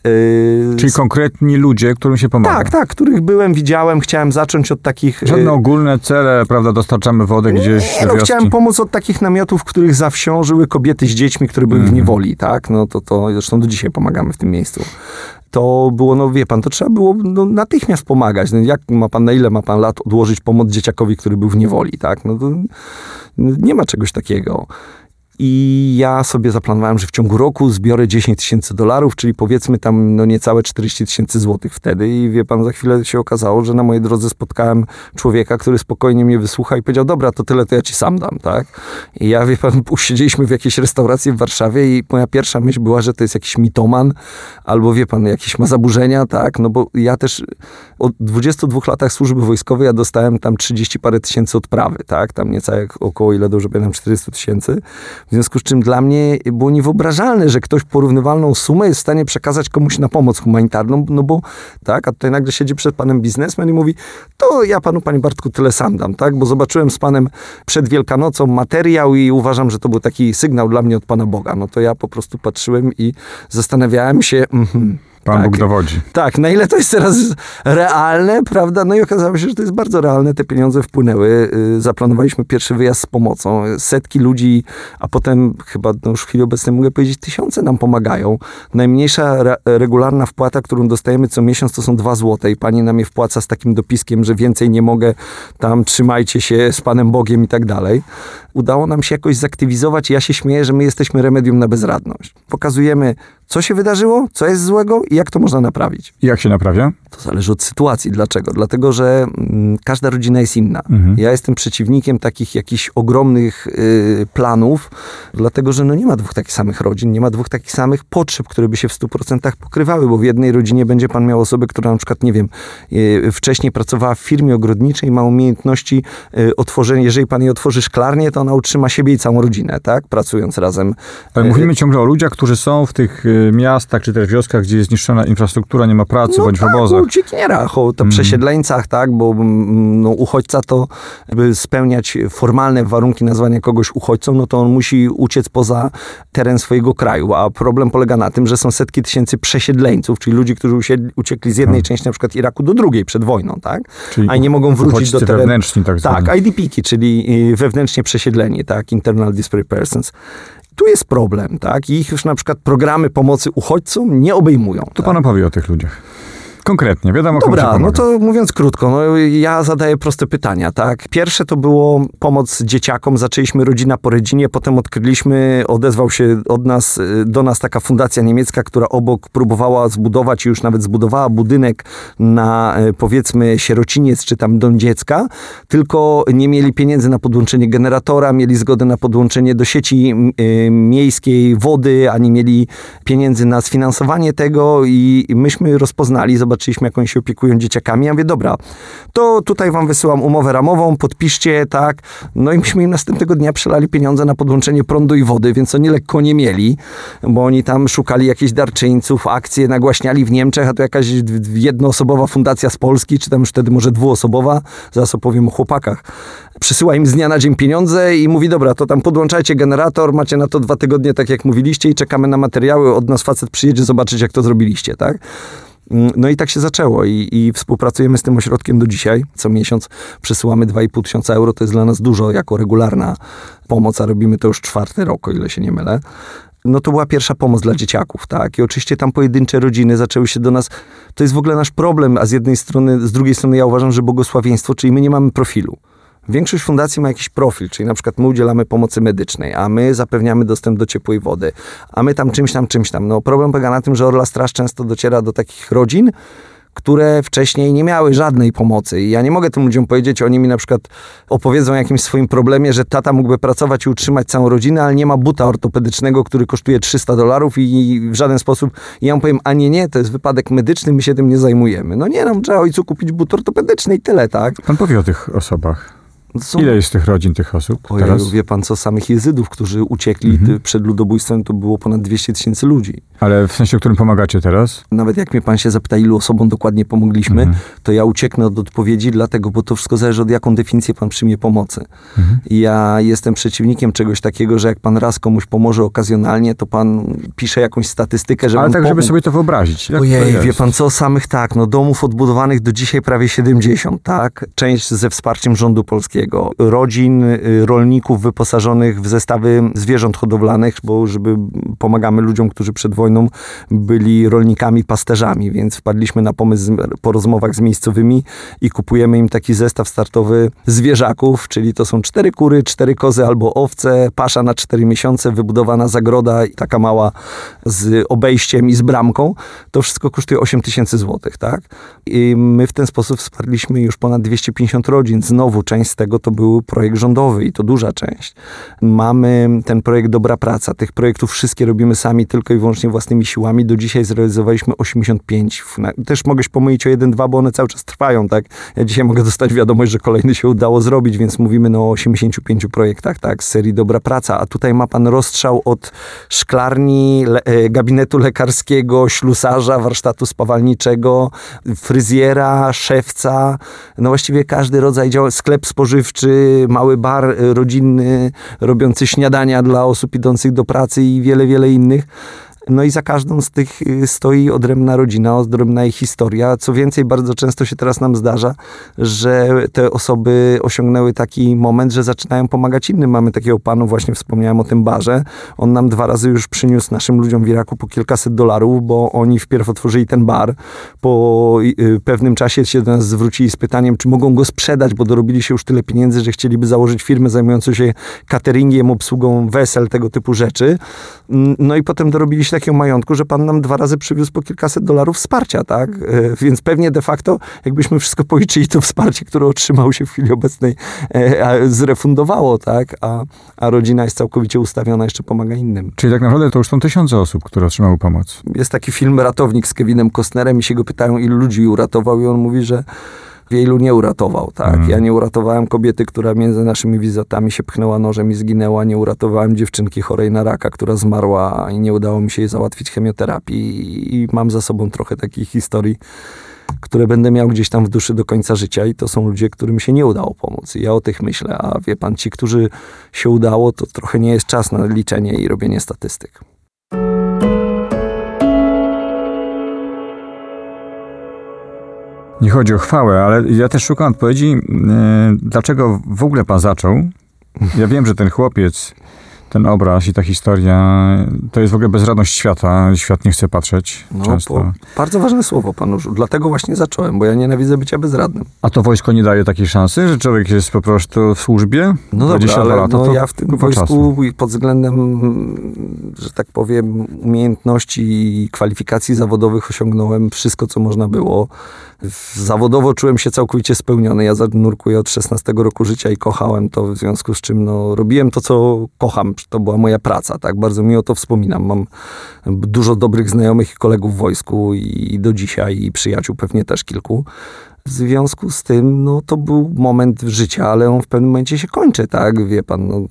Y, Czyli konkretni ludzie, którym się pomaga. tak, tak, których byłem, widziałem, chciałem zacząć od takich... Żadne ogólne cele, prawda, dostarczamy wodę gdzieś nie, no, chciałem pomóc od takich namiotów, w których za wsią żyły kobiety z dziećmi, które były Mhm. w niewoli, tak? No to, to zresztą do dzisiaj pomagamy w tym miejscu. To było, no wie pan, to trzeba było no, natychmiast pomagać. No, jak ma pan, na ile ma pan lat odłożyć pomoc dzieciakowi, który był w niewoli, tak? No to nie ma czegoś takiego. I ja sobie zaplanowałem, że w ciągu roku zbiorę 10 tysięcy dolarów, czyli powiedzmy tam no niecałe 40 tysięcy złotych wtedy. I wie pan, za chwilę się okazało, że na mojej drodze spotkałem człowieka, który spokojnie mnie wysłucha i powiedział, dobra, to tyle to ja ci sam dam, tak? I ja, wie pan, usiedzieliśmy w jakiejś restauracji w Warszawie i moja pierwsza myśl była, że to jest jakiś mitoman, albo wie pan, jakieś ma zaburzenia, tak? No bo ja też od 22 latach służby wojskowej ja dostałem tam 30 parę tysięcy odprawy, tak? Tam niecałe około, ile dobrze pamiętam, 400 tysięcy. W związku z czym dla mnie było niewyobrażalne, że ktoś porównywalną sumę jest w stanie przekazać komuś na pomoc humanitarną, no bo tak, a tutaj nagle siedzi przed panem biznesmen i mówi, to ja panu, panie Bartku, tyle sam dam, tak? Bo zobaczyłem z panem przed Wielkanocą materiał i uważam, że to był taki sygnał dla mnie od Pana Boga. No to ja po prostu patrzyłem i zastanawiałem się, mhm, Pan tak. Bóg dowodzi. Tak, na ile to jest teraz realne, prawda? No i okazało się, że to jest bardzo realne. Te pieniądze wpłynęły. Y, Zaplanowaliśmy pierwszy wyjazd z pomocą. Setki ludzi, a potem chyba no już w chwili obecnej mogę powiedzieć, tysiące nam pomagają. Najmniejsza re regularna wpłata, którą dostajemy co miesiąc, to są dwa złote i pani nam je wpłaca z takim dopiskiem, że więcej nie mogę, tam trzymajcie się z Panem Bogiem i tak dalej. Udało nam się jakoś zaktywizować ja się śmieję, że my jesteśmy remedium na bezradność. Pokazujemy, co się wydarzyło, co jest złego i jak to można naprawić. Jak się naprawia? To zależy od sytuacji. Dlaczego? Dlatego, że mm, każda rodzina jest inna. Mhm. Ja jestem przeciwnikiem takich jakichś ogromnych y, planów, dlatego, że no nie ma dwóch takich samych rodzin, nie ma dwóch takich samych potrzeb, które by się w 100% pokrywały, bo w jednej rodzinie będzie pan miał osobę, która na przykład, nie wiem, y, wcześniej pracowała w firmie ogrodniczej, ma umiejętności y, otworzenia, jeżeli pan jej otworzy szklarnię, to ona utrzyma siebie i całą rodzinę, tak? Pracując razem. Ale Y, mówimy ciągle o ludziach, którzy są w tych y, miastach czy też wioskach, gdzie jest zniszczona infrastruktura, nie ma pracy, bądź w tak, obozach. o uciekinierach, o Mhm. przesiedleńcach, tak, bo mm, no, uchodźca to, żeby spełniać formalne warunki nazwania kogoś uchodźcą, no to on musi uciec poza teren swojego kraju, a problem polega na tym, że są setki tysięcy przesiedleńców, czyli ludzi, którzy usiedli, uciekli z jednej części na przykład Iraku do drugiej przed wojną, tak. Czyli a nie mogą wrócić do terenu. wewnętrzni tak. Tak, IDP-ki, czyli y, wewnętrznie tak, internal displaced persons. Tu jest problem, tak, i ich już na przykład programy pomocy uchodźcom nie obejmują. To tak? pan opowie o tych ludziach. Konkretnie, wiadomo, Dobra, no to mówiąc krótko, no ja zadaję proste pytania, tak? Pierwsze to było pomoc dzieciakom, zaczęliśmy rodzina po rodzinie, potem odkryliśmy, odezwał się od nas, y, do nas taka fundacja niemiecka, która obok próbowała zbudować i już nawet zbudowała budynek na y, powiedzmy sierociniec czy tam dom dziecka, tylko nie mieli pieniędzy na podłączenie generatora, mieli zgodę na podłączenie do sieci y, miejskiej wody, a nie mieli pieniędzy na sfinansowanie tego i i myśmy rozpoznali, zobaczyliśmy jak oni się opiekują dzieciakami. Ja mówię, dobra, to tutaj wam wysyłam umowę ramową, podpiszcie, tak. No i myśmy im następnego dnia przelali pieniądze na podłączenie prądu i wody, więc oni lekko nie mieli, bo oni tam szukali jakichś darczyńców, akcje nagłaśniali w Niemczech, a to jakaś jednoosobowa fundacja z Polski, czy tam już wtedy może dwuosobowa, zaraz opowiem o chłopakach. Przysyła im z dnia na dzień pieniądze i mówi, dobra, to tam podłączajcie generator, macie na to dwa tygodnie, tak jak mówiliście i czekamy na materiały, od nas facet przyjedzie zobaczyć, jak to zrobiliście, tak? Mm, No i tak się zaczęło i, i współpracujemy z tym ośrodkiem do dzisiaj. Co miesiąc przesyłamy 2,5 tysiąca euro. To jest dla nas dużo jako regularna pomoc, a robimy to już czwarty rok, o ile się nie mylę. No to była pierwsza pomoc dla dzieciaków, tak? I oczywiście tam pojedyncze rodziny zaczęły się do nas. To jest w ogóle nasz problem, a z jednej strony, z drugiej strony ja uważam, że błogosławieństwo, czyli my nie mamy profilu. Większość fundacji ma jakiś profil, czyli na przykład my udzielamy pomocy medycznej, a my zapewniamy dostęp do ciepłej wody, a my tam czymś tam, czymś tam. No problem polega na tym, że Orla Straż często dociera do takich rodzin, które wcześniej nie miały żadnej pomocy. I ja nie mogę tym ludziom powiedzieć, oni mi na przykład opowiedzą o jakimś swoim problemie, że tata mógłby pracować i utrzymać całą rodzinę, ale nie ma buta ortopedycznego, który kosztuje 300 dolarów i w żaden sposób. I ja mu powiem, a nie, nie, to jest wypadek medyczny, my się tym nie zajmujemy. No nie, no trzeba ojcu kupić but ortopedyczny i tyle, tak? Pan powie o tych osobach. To są- Ile jest tych rodzin, tych osób Ojej, teraz? wie pan co, samych jezydów, którzy uciekli Mhm. przed ludobójstwem, to było ponad 200 tysięcy ludzi. Ale w sensie, którym pomagacie teraz? Nawet jak mnie pan się zapyta, ilu osobom dokładnie pomogliśmy, Mhm. to ja ucieknę od odpowiedzi, dlatego, bo to wszystko zależy od jaką definicję pan przyjmie pomocy. Mhm. Ja jestem przeciwnikiem czegoś takiego, że jak pan raz komuś pomoże okazjonalnie, to pan pisze jakąś statystykę, że Ale tak, żeby pomógł. sobie to wyobrazić. Jak to Ojej, jest? wie pan co, samych tak, no domów odbudowanych do dzisiaj prawie 70, tak? Część ze wsparciem rządu polskiego, rodzin, y, rolników wyposażonych w zestawy zwierząt hodowlanych, bo żeby pomagamy ludziom, którzy przed wojną wojną byli rolnikami, pasterzami, więc wpadliśmy na pomysł po rozmowach z miejscowymi i kupujemy im taki zestaw startowy zwierzaków, czyli to są cztery kury, cztery kozy albo owce, pasza na cztery miesiące, wybudowana zagroda i taka mała z obejściem i z bramką. To wszystko kosztuje 8 tysięcy złotych, tak? I my w ten sposób wsparliśmy już ponad 250 rodzin. Znowu część z tego to był projekt rządowy i to duża część. Mamy ten projekt Dobra Praca. Tych projektów wszystkie robimy sami tylko i wyłącznie własnymi siłami. Do dzisiaj zrealizowaliśmy 85. Na- Też mogę się pomylić o jeden, dwa, bo one cały czas trwają, tak? Ja dzisiaj mogę dostać wiadomość, że kolejny się udało zrobić, więc mówimy no o 85 projektach, tak? Z serii Dobra Praca. A tutaj ma pan rozstrzał od szklarni, le, e, gabinetu lekarskiego, ślusarza, warsztatu spawalniczego, fryzjera, szewca, no właściwie każdy rodzaj działań, sklep spożywczy, mały bar e, rodzinny, robiący śniadania dla osób idących do pracy i wiele, wiele innych. No i za każdą z tych y, stoi odrębna rodzina, odrębna ich historia. Co więcej, bardzo często się teraz nam zdarza, że te osoby osiągnęły taki moment, że zaczynają pomagać innym. Mamy takiego panu, właśnie wspomniałem o tym barze. On nam dwa razy już przyniósł naszym ludziom w Iraku po kilkaset dolarów, bo oni wpierw otworzyli ten bar. Po y, pewnym czasie się do nas zwrócili z pytaniem, czy mogą go sprzedać, bo dorobili się już tyle pieniędzy, że chcieliby założyć firmę zajmującą się cateringiem, obsługą wesel, tego typu rzeczy. No i potem dorobili się takiego majątku, że pan nam dwa razy przywiózł po kilkaset dolarów wsparcia, tak? E, Więc pewnie de facto, jakbyśmy wszystko policzyli, to wsparcie, które otrzymał się w chwili obecnej, e, zrefundowało, tak? A, a rodzina jest całkowicie ustawiona, jeszcze pomaga innym. Czyli tak naprawdę to już są tysiące osób, które otrzymały pomoc. Jest taki film Ratownik z Kevinem Costnerem i się go pytają, ilu ludzi uratował i on mówi, że wielu nie uratował, tak. Mhm. Ja nie uratowałem kobiety, która między naszymi wizytami się pchnęła nożem i zginęła. Nie uratowałem dziewczynki chorej na raka, która zmarła i nie udało mi się jej załatwić chemioterapii. I mam za sobą trochę takich historii, które będę miał gdzieś tam w duszy do końca życia i to są ludzie, którym się nie udało pomóc. I ja o tych myślę, a wie pan, ci, którzy się udało, to trochę nie jest czas na liczenie i robienie statystyk. Nie chodzi o chwałę, ale ja też szukam odpowiedzi, e, dlaczego w ogóle pan zaczął. Ja wiem, że ten chłopiec, ten obraz i ta historia, to jest w ogóle bezradność świata. Świat nie chce patrzeć No, często. bardzo ważne słowo pan użył. Dlatego właśnie zacząłem, bo ja nienawidzę bycia bezradnym. A to wojsko nie daje takiej szansy, że człowiek jest po prostu w służbie? No 22 dobra, ale lata, no to ja w tym wojsku czasu. pod względem, że tak powiem, umiejętności i kwalifikacji zawodowych osiągnąłem wszystko, co można było. Zawodowo czułem się całkowicie spełniony. Ja nurkuję od 16 roku życia i kochałem to, w związku z czym no, robiłem to, co kocham. To była moja praca, tak? Bardzo miło to wspominam. Mam dużo dobrych znajomych i kolegów w wojsku i do dzisiaj i przyjaciół pewnie też kilku. W związku z tym, no to był moment życia, ale on w pewnym momencie się kończy, tak? Wie pan, no,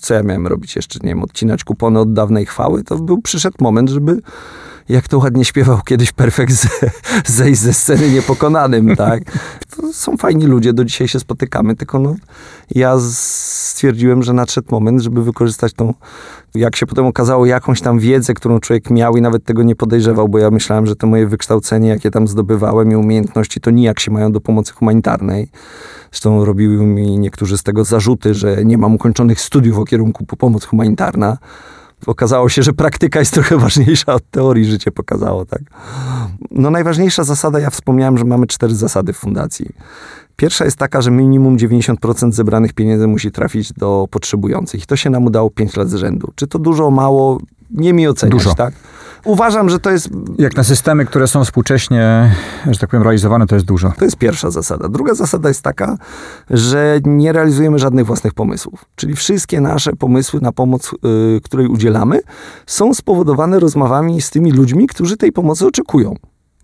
co ja miałem robić jeszcze, nie wiem, odcinać kupony od dawnej chwały, to był, przyszedł moment, żeby, jak to ładnie śpiewał kiedyś Perfekt, ze, zejść ze sceny niepokonanym, tak? To są fajni ludzie, do dzisiaj się spotykamy, tylko no, ja stwierdziłem, że nadszedł moment, żeby wykorzystać tą, jak się potem okazało, jakąś tam wiedzę, którą człowiek miał i nawet tego nie podejrzewał, bo ja myślałem, że to moje wykształcenie, jakie tam zdobywałem i umiejętności, to nijak się mają do pomocy humanitarnej. Zresztą robiły mi niektórzy z tego zarzuty, że nie mam ukończonych studiów o kierunku po pomoc humanitarna. Okazało się, że praktyka jest trochę ważniejsza od teorii, życie pokazało, tak? No najważniejsza zasada, ja wspomniałem, że mamy cztery zasady w fundacji. Pierwsza jest taka, że minimum 90% zebranych pieniędzy musi trafić do potrzebujących. I to się nam udało 5 lat z rzędu. Czy to dużo, mało? Nie mi oceniać, Dużo. tak? Uważam, że to jest Jak na systemy, które są współcześnie, że tak powiem, realizowane, to jest dużo. To jest pierwsza zasada. Druga zasada jest taka, że nie realizujemy żadnych własnych pomysłów. Czyli wszystkie nasze pomysły na pomoc, y, której udzielamy, są spowodowane rozmowami z tymi ludźmi, którzy tej pomocy oczekują.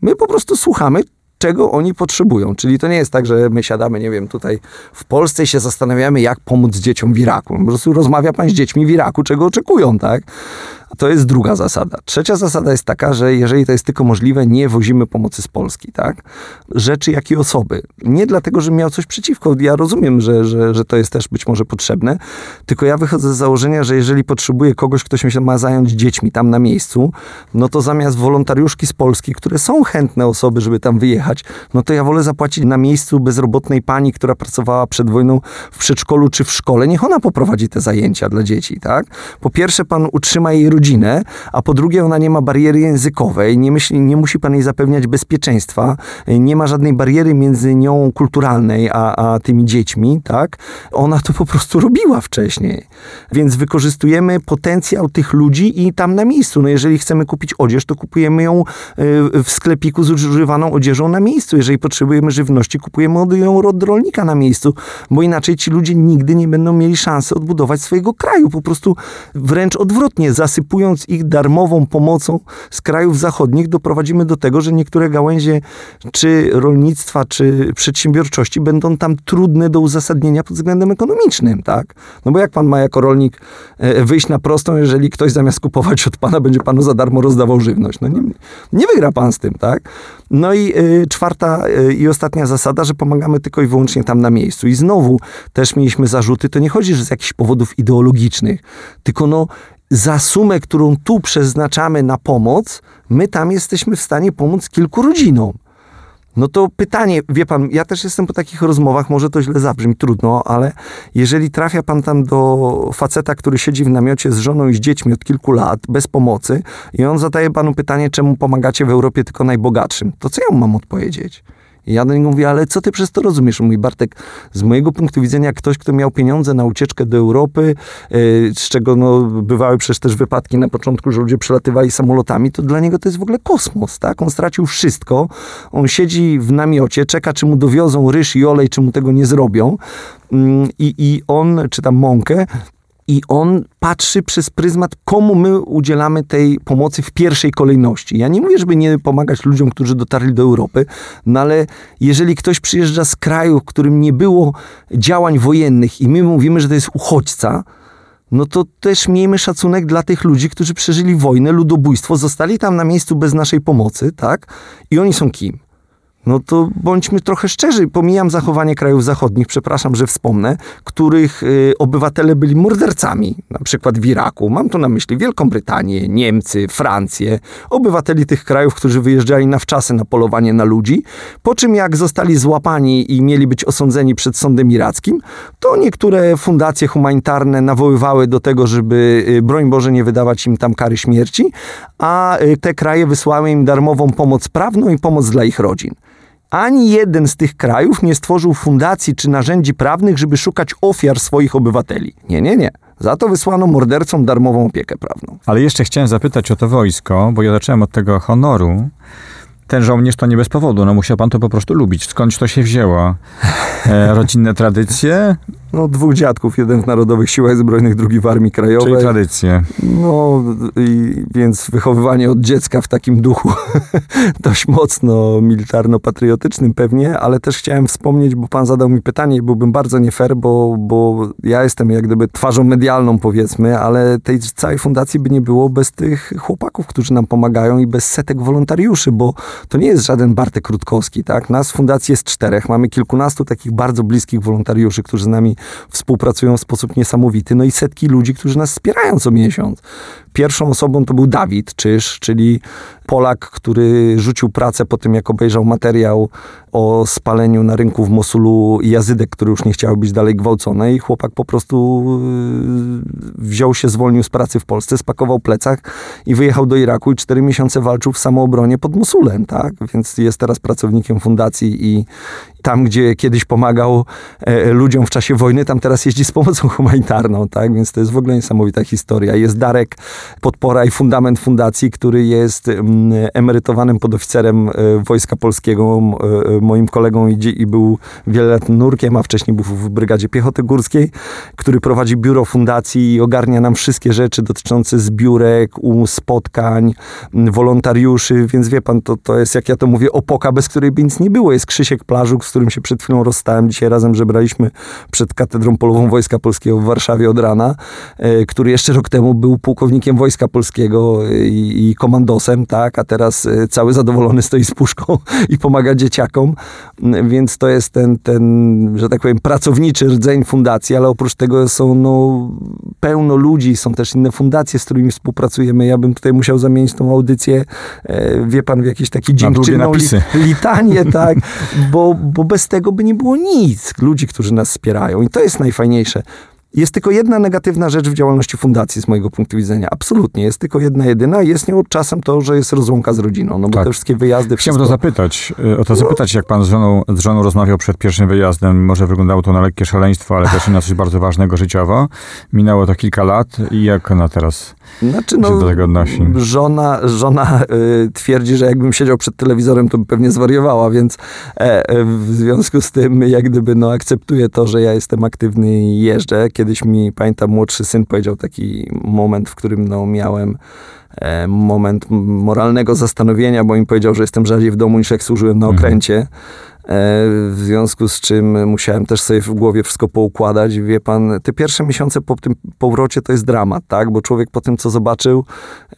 My po prostu słuchamy, czego oni potrzebują. Czyli to nie jest tak, że my siadamy, nie wiem, tutaj w Polsce i się zastanawiamy, jak pomóc dzieciom w Iraku. Po prostu rozmawia pan z dziećmi w Iraku, czego oczekują, tak? To jest druga zasada. Trzecia zasada jest taka, że jeżeli to jest tylko możliwe, nie wozimy pomocy z Polski, tak? Rzeczy, jak i osoby. Nie dlatego, że miał coś przeciwko. Ja rozumiem, że, że, że to jest też być może potrzebne, tylko ja wychodzę z założenia, że jeżeli potrzebuję kogoś, kto się ma zająć dziećmi tam na miejscu, no to zamiast wolontariuszki z Polski, które są chętne osoby, żeby tam wyjechać, no to ja wolę zapłacić na miejscu bezrobotnej pani, która pracowała przed wojną w przedszkolu czy w szkole. Niech ona poprowadzi te zajęcia dla dzieci, tak? Po pierwsze, pan utrzyma jej rodzinę, rodzinę, a po drugie ona nie ma bariery językowej, nie, myśli, nie musi pan jej zapewniać bezpieczeństwa, nie ma żadnej bariery między nią kulturalnej a, a tymi dziećmi, tak? Ona to po prostu robiła wcześniej. Więc wykorzystujemy potencjał tych ludzi i tam na miejscu. No jeżeli chcemy kupić odzież, to kupujemy ją y, w sklepiku z używaną odzieżą na miejscu. Jeżeli potrzebujemy żywności, kupujemy ją od rolnika na miejscu, bo inaczej ci ludzie nigdy nie będą mieli szansy odbudować swojego kraju. Po prostu wręcz odwrotnie, zasypując ich darmową pomocą z krajów zachodnich, doprowadzimy do tego, że niektóre gałęzie czy rolnictwa, czy przedsiębiorczości będą tam trudne do uzasadnienia pod względem ekonomicznym, tak? No bo jak pan ma jako rolnik e, wyjść na prostą, jeżeli ktoś zamiast kupować od pana będzie panu za darmo rozdawał żywność? No nie, nie wygra pan z tym, tak? No i y, czwarta y, i ostatnia zasada, że pomagamy tylko i wyłącznie tam na miejscu. I znowu też mieliśmy zarzuty, to nie chodzi, że z jakichś powodów ideologicznych, tylko no za sumę, którą tu przeznaczamy na pomoc, my tam jesteśmy w stanie pomóc kilku rodzinom. No to pytanie, wie pan, ja też jestem po takich rozmowach, może to źle zabrzmi, trudno, ale jeżeli trafia pan tam do faceta, który siedzi w namiocie z żoną i z dziećmi od kilku lat, bez pomocy, i on zadaje panu pytanie, czemu pomagacie w Europie tylko najbogatszym, to co ja mu mam odpowiedzieć? I ja do niego mówię, ale co ty przez to rozumiesz? Mój Bartek, z mojego punktu widzenia ktoś, kto miał pieniądze na ucieczkę do Europy, yy, z czego no, bywały przecież też wypadki na początku, że ludzie przelatywali samolotami, to dla niego to jest w ogóle kosmos, tak? On stracił wszystko, on siedzi w namiocie, czeka, czy mu dowiozą ryż i olej, czy mu tego nie zrobią. Yy, I on, czy tam mąkę, i on patrzy przez pryzmat, komu my udzielamy tej pomocy w pierwszej kolejności. Ja nie mówię, żeby nie pomagać ludziom, którzy dotarli do Europy, no ale jeżeli ktoś przyjeżdża z kraju, w którym nie było działań wojennych i my mówimy, że to jest uchodźca, no to też miejmy szacunek dla tych ludzi, którzy przeżyli wojnę, ludobójstwo, zostali tam na miejscu bez naszej pomocy, tak? I oni są kim? No to bądźmy trochę szczerzy. Pomijam zachowanie krajów zachodnich, przepraszam, że wspomnę, których y, obywatele byli mordercami, na przykład w Iraku. Mam tu na myśli Wielką Brytanię, Niemcy, Francję, obywateli tych krajów, którzy wyjeżdżali na wczasy na polowanie na ludzi, po czym jak zostali złapani i mieli być osądzeni przed sądem irackim, to niektóre fundacje humanitarne nawoływały do tego, żeby y, broń Boże nie wydawać im tam kary śmierci, a y, te kraje wysłały im darmową pomoc prawną i pomoc dla ich rodzin. Ani jeden z tych krajów nie stworzył fundacji czy narzędzi prawnych, żeby szukać ofiar swoich obywateli. Nie, nie, nie. Za to wysłano mordercom darmową opiekę prawną. Ale jeszcze chciałem zapytać o to wojsko, bo ja zacząłem od tego honoru. Ten żołnierz to nie bez powodu, no musiał pan to po prostu lubić. Skądś to się wzięło? E, rodzinne tradycje? No, dwóch dziadków, jeden w Narodowych Siłach Zbrojnych, drugi w Armii Krajowej. Czyli tradycje. No, i, więc wychowywanie od dziecka w takim duchu dość mocno militarno-patriotycznym pewnie, ale też chciałem wspomnieć, bo pan zadał mi pytanie i byłbym bardzo nie fair, bo, bo ja jestem jak gdyby twarzą medialną powiedzmy, ale tej całej fundacji by nie było bez tych chłopaków, którzy nam pomagają i bez setek wolontariuszy, bo to nie jest żaden Bartek Rutkowski, tak? Nas w fundacji jest czterech, mamy kilkunastu takich bardzo bliskich wolontariuszy, którzy z nami współpracują w sposób niesamowity, no i setki ludzi, którzy nas wspierają co miesiąc. Pierwszą osobą to był Dawid Czyż, czyli Polak, który rzucił pracę po tym, jak obejrzał materiał o spaleniu na rynku w Mosulu jazydek, które już nie chciały być dalej gwałcone i chłopak po prostu yy, wziął się, zwolnił z pracy w Polsce, spakował plecak i wyjechał do Iraku i cztery miesiące walczył w samoobronie pod Mosulem, tak? Więc jest teraz pracownikiem fundacji i tam, gdzie kiedyś pomagał e, ludziom w czasie wojny, tam teraz jeździ z pomocą humanitarną, tak? Więc to jest w ogóle niesamowita historia. Jest Darek Podpora i fundament fundacji, który jest mm, emerytowanym podoficerem e, Wojska Polskiego, e, moim kolegą i, i był wiele lat nurkiem, a wcześniej był w Brygadzie Piechoty Górskiej, który prowadzi biuro fundacji i ogarnia nam wszystkie rzeczy dotyczące zbiórek, spotkań, wolontariuszy, więc wie pan, to, to jest, jak ja to mówię, opoka, bez której by nic nie było. Jest Krzysiek Plażuk, z którym się przed chwilą rozstałem. Dzisiaj razem żebraliśmy przed Katedrą Polową Wojska Polskiego w Warszawie od rana, e, który jeszcze rok temu był pułkownikiem Wojska Polskiego i, i komandosem, tak, a teraz cały zadowolony stoi z puszką i pomaga dzieciakom. Więc to jest ten, ten, że tak powiem, pracowniczy rdzeń fundacji, ale oprócz tego są no, pełno ludzi, są też inne fundacje, z którymi współpracujemy. Ja bym tutaj musiał zamienić tą audycję, e, wie pan, w jakieś takie dziękczynną li, litanie, tak, bo, bo bez tego by nie było nic. Ludzi, którzy nas wspierają i to jest najfajniejsze Jest tylko jedna negatywna rzecz w działalności fundacji z mojego punktu widzenia. Absolutnie. Jest tylko jedna jedyna jest nią czasem to, że jest rozłąka z rodziną. No bo Tak. te wszystkie wyjazdy... Chciałem to wszystko- zapytać, y, o to zapytać, jak pan z żoną, z żoną rozmawiał przed pierwszym wyjazdem. Może wyglądało to na lekkie szaleństwo, ale też na coś bardzo ważnego życiowo. Minęło to kilka lat i jak ona teraz Znaczy, się no, do tego odnosi? żona, żona y, twierdzi, że jakbym siedział przed telewizorem, to by pewnie zwariowała, więc e, e, w związku z tym jak gdyby no, akceptuję to, że ja jestem aktywny i jeżdżę. Kiedyś mi, pamiętam, młodszy syn powiedział taki moment, w którym no, miałem e, moment moralnego zastanowienia, bo im powiedział, że jestem rzadziej w domu niż jak służyłem na Mhm. okręcie. E, W związku z czym musiałem też sobie w głowie wszystko poukładać. Wie pan, te pierwsze miesiące po tym powrocie to jest dramat, tak? Bo człowiek po tym, co zobaczył,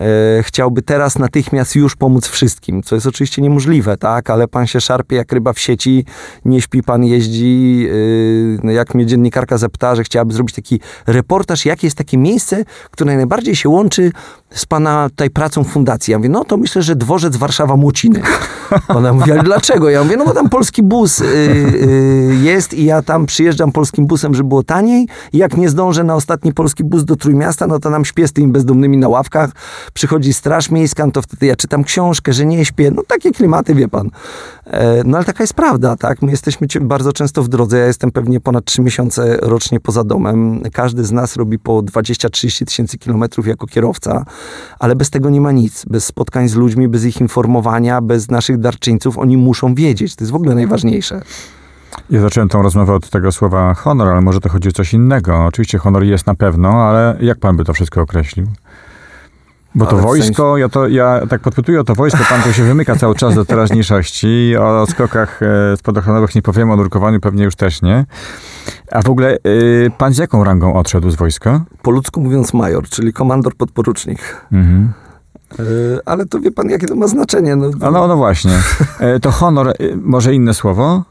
e, chciałby teraz natychmiast już pomóc wszystkim, co jest oczywiście niemożliwe, tak? Ale pan się szarpie jak ryba w sieci, nie śpi pan, jeździ. Yy, no jak mnie dziennikarka zapytała, że chciałaby zrobić taki reportaż, jakie jest takie miejsce, które najbardziej się łączy z pana tutaj pracą fundacji. Ja mówię, no to myślę, że dworzec Warszawa-Młociny. Ona mówi, ale dlaczego? Ja mówię, no bo tam polski bus yy, yy, jest i ja tam przyjeżdżam polskim busem, żeby było taniej. Jak nie zdążę na ostatni polski bus do Trójmiasta, no to nam śpię z tymi bezdomnymi na ławkach, przychodzi straż miejska, no to wtedy ja czytam książkę, że nie śpię, no takie klimaty, wie pan. E, no ale taka jest prawda, tak? My jesteśmy bardzo często w drodze, ja jestem pewnie ponad trzy miesiące rocznie poza domem, każdy z nas robi po 20-30 tysięcy kilometrów jako kierowca, ale bez tego nie ma nic, bez spotkań z ludźmi, bez ich informowania, bez naszych darczyńców, oni muszą wiedzieć, to jest w ogóle najważniejsze. Ja zacząłem tą rozmowę od tego słowa honor, ale może to chodzi o coś innego. Oczywiście honor jest na pewno, ale jak pan by to wszystko określił? Bo to wojsko, ja, to, ja tak podpytuję o to wojsko, pan tu się wymyka cały czas do teraźniejszości. O skokach e, spadochronowych nie powiemy, o nurkowaniu pewnie już też nie. A w ogóle y, pan z jaką rangą odszedł z wojska? Po ludzku mówiąc major, czyli komandor podporucznik. Mhm. E, ale to wie pan, jakie to ma znaczenie. No, no, no właśnie. E, to honor, y, może inne słowo?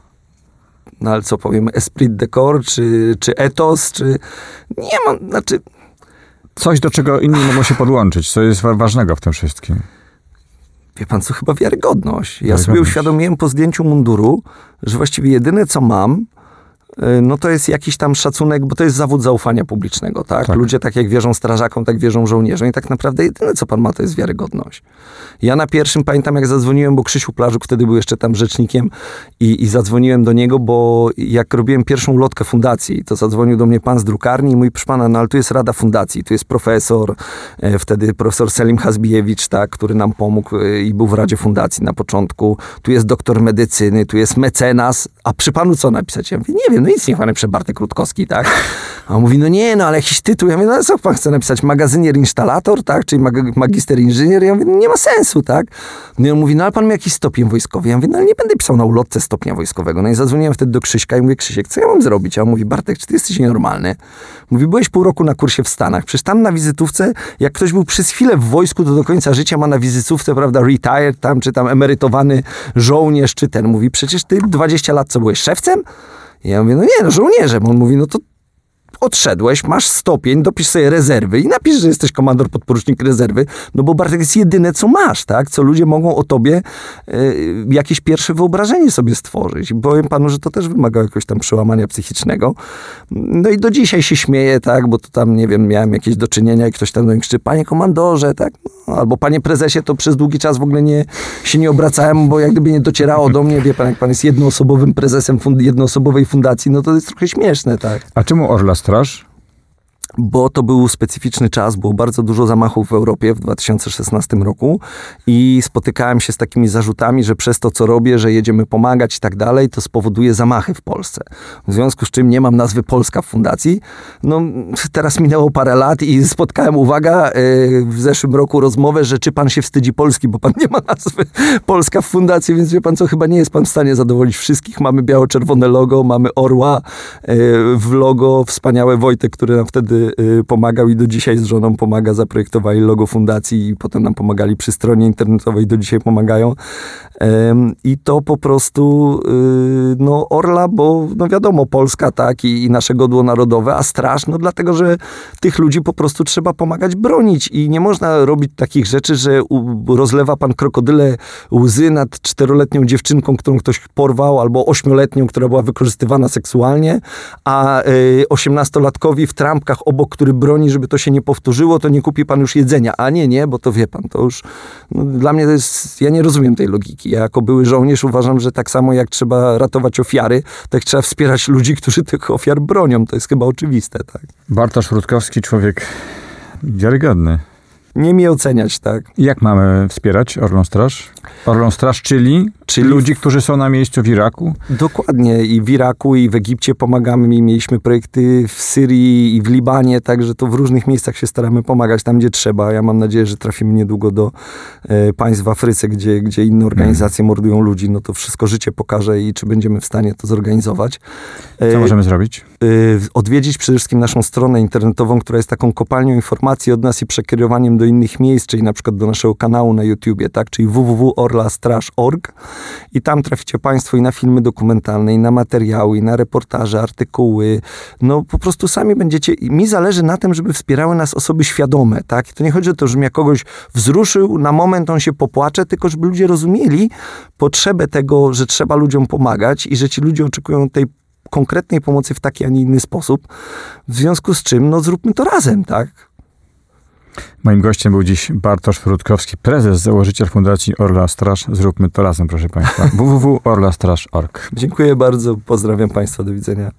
no ale co powiemy, esprit de corps, czy, czy etos, czy... Nie mam, znaczy... Coś, do czego inni mogą się podłączyć, co jest wa- ważnego w tym wszystkim. Wie pan co, chyba wiarygodność. Ja sobie Wiarygodność. uświadomiłem po zdjęciu munduru, że właściwie jedyne co mam, no to jest jakiś tam szacunek, bo to jest zawód zaufania publicznego, tak? Tak. Ludzie tak jak wierzą strażakom, tak wierzą żołnierzom i tak naprawdę jedyne co pan ma to jest wiarygodność. Ja na pierwszym pamiętam jak zadzwoniłem, bo Krzysiu Plażuk wtedy był jeszcze tam rzecznikiem i, i zadzwoniłem do niego, bo jak robiłem pierwszą ulotkę fundacji, to zadzwonił do mnie pan z drukarni i mówi, proszę pana, no ale tu jest rada fundacji, tu jest profesor, e, wtedy profesor Selim Hazbijewicz, tak, który nam pomógł e, i był w Radzie Fundacji na początku, tu jest doktor medycyny, tu jest mecenas, a przy panu co napisać? Ja mówię, nie wiem, no nic niech pan napisze Bartek Rutkowski, tak? A on mówi, no nie, no ale jakiś tytuł. Ja mówię, no ale co pan chce napisać? Magazynier instalator, tak? Czyli mag- magister inżynier? Ja mówię, no nie ma sensu, tak? No i on mówi, no ale pan ma jakiś stopień wojskowy. Ja mówię, no ale nie będę pisał na ulotce stopnia wojskowego. No i zadzwoniłem wtedy do Krzyśka i mówię, Krzysiek, co ja mam zrobić? A on mówi, Bartek, czy ty jesteś nienormalny? Mówi, byłeś pół roku na kursie w Stanach. Przecież tam na wizytówce, jak ktoś był przez chwilę w wojsku, to do końca życia ma na wizytówce, prawda, retired tam, czy tam emerytowany żołnierz, czy ten. Mówi, przecież ty 20 lat co byłeś szewcem? Ja mówię, no nie, no żołnierzem. On mówi, no to odszedłeś, masz stopień, dopisz sobie rezerwy i napisz, że jesteś komandor podporucznik rezerwy, no bo Bartek jest jedyne, co masz, tak? Co ludzie mogą o tobie e, jakieś pierwsze wyobrażenie sobie stworzyć. I powiem panu, że to też wymaga jakiegoś tam przełamania psychicznego. No i do dzisiaj się śmieję, tak? Bo to tam, nie wiem, miałem jakieś do czynienia i ktoś tam do mnie krzyczy, panie komandorze, tak? No, albo panie prezesie, to przez długi czas w ogóle nie, się nie obracałem, bo jak gdyby nie docierało do mnie, wie pan, jak pan jest jednoosobowym prezesem fund- jednoosobowej fundacji, no to jest trochę śmieszne, tak? A czemu Orla Straż? Bo to był specyficzny czas, było bardzo dużo zamachów w Europie w 2016 roku i spotykałem się z takimi zarzutami, że przez to, co robię, że jedziemy pomagać i tak dalej, to spowoduje zamachy w Polsce. W związku z czym nie mam nazwy Polska w fundacji. No, teraz minęło parę lat i spotkałem, uwaga, yy, w zeszłym roku rozmowę, że czy pan się wstydzi Polski, bo pan nie ma nazwy Polska w fundacji, więc wie pan co, chyba nie jest pan w stanie zadowolić wszystkich. Mamy biało-czerwone logo, mamy orła yy, w logo, wspaniałe Wojtek, który nam wtedy pomagał i do dzisiaj z żoną pomaga, zaprojektowali logo fundacji i potem nam pomagali przy stronie internetowej, do dzisiaj pomagają. I to po prostu y, no Orla, bo no wiadomo, Polska tak i, i nasze godło narodowe, a straż, no dlatego, że tych ludzi po prostu trzeba pomagać bronić i nie można robić takich rzeczy, że rozlewa pan krokodyle łzy nad czteroletnią dziewczynką, którą ktoś porwał, albo ośmioletnią, która była wykorzystywana seksualnie, a y, osiemnastolatkowi w trampkach obok, który broni, żeby to się nie powtórzyło, to nie kupi pan już jedzenia. A nie, nie, bo to wie pan, to już no, dla mnie to jest, ja nie rozumiem tej logiki. Ja jako były żołnierz uważam, że tak samo jak trzeba ratować ofiary, tak trzeba wspierać ludzi, którzy tych ofiar bronią. To jest chyba oczywiste, tak. Bartosz Rutkowski, człowiek wiarygodny. Nie mi oceniać, tak. Jak mamy wspierać Orlą Straż? Orlą Straż, czyli, Czyli- ludzi, którzy są na miejscu w Iraku? Dokładnie. I w Iraku, i w Egipcie pomagamy. I mieliśmy projekty w Syrii i w Libanie, także to w różnych miejscach się staramy pomagać tam, gdzie trzeba. Ja mam nadzieję, że trafimy niedługo do e, państw w Afryce, gdzie, gdzie inne organizacje mordują ludzi. No to wszystko życie pokaże i czy będziemy w stanie to zorganizować. E, Co możemy zrobić? Y, odwiedzić przede wszystkim naszą stronę internetową, która jest taką kopalnią informacji od nas i przekierowaniem do innych miejsc, czyli na przykład do naszego kanału na YouTubie, tak, czyli www.orlastraż.org i tam traficie Państwo i na filmy dokumentalne, i na materiały, i na reportaże, artykuły. No po prostu sami będziecie, mi zależy na tym, żeby wspierały nas osoby świadome, tak. I to nie chodzi o to, żebym ja kogoś wzruszył, na moment on się popłacze, tylko żeby ludzie rozumieli potrzebę tego, że trzeba ludziom pomagać i że ci ludzie oczekują tej konkretnej pomocy w taki, a nie inny sposób. W związku z czym, no zróbmy to razem, tak? Moim gościem był dziś Bartosz Rutkowski, prezes, założyciel Fundacji Orla Straż. Zróbmy to razem, proszę Państwa. www.orlastraż.org. Dziękuję bardzo, pozdrawiam Państwa, do widzenia.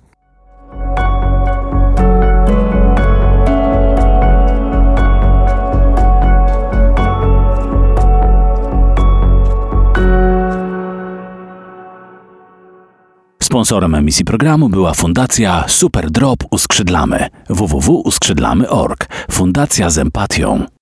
Sponsorem emisji programu była Fundacja Super Drop Uskrzydlamy www.uskrzydlamy.org. Fundacja z empatią.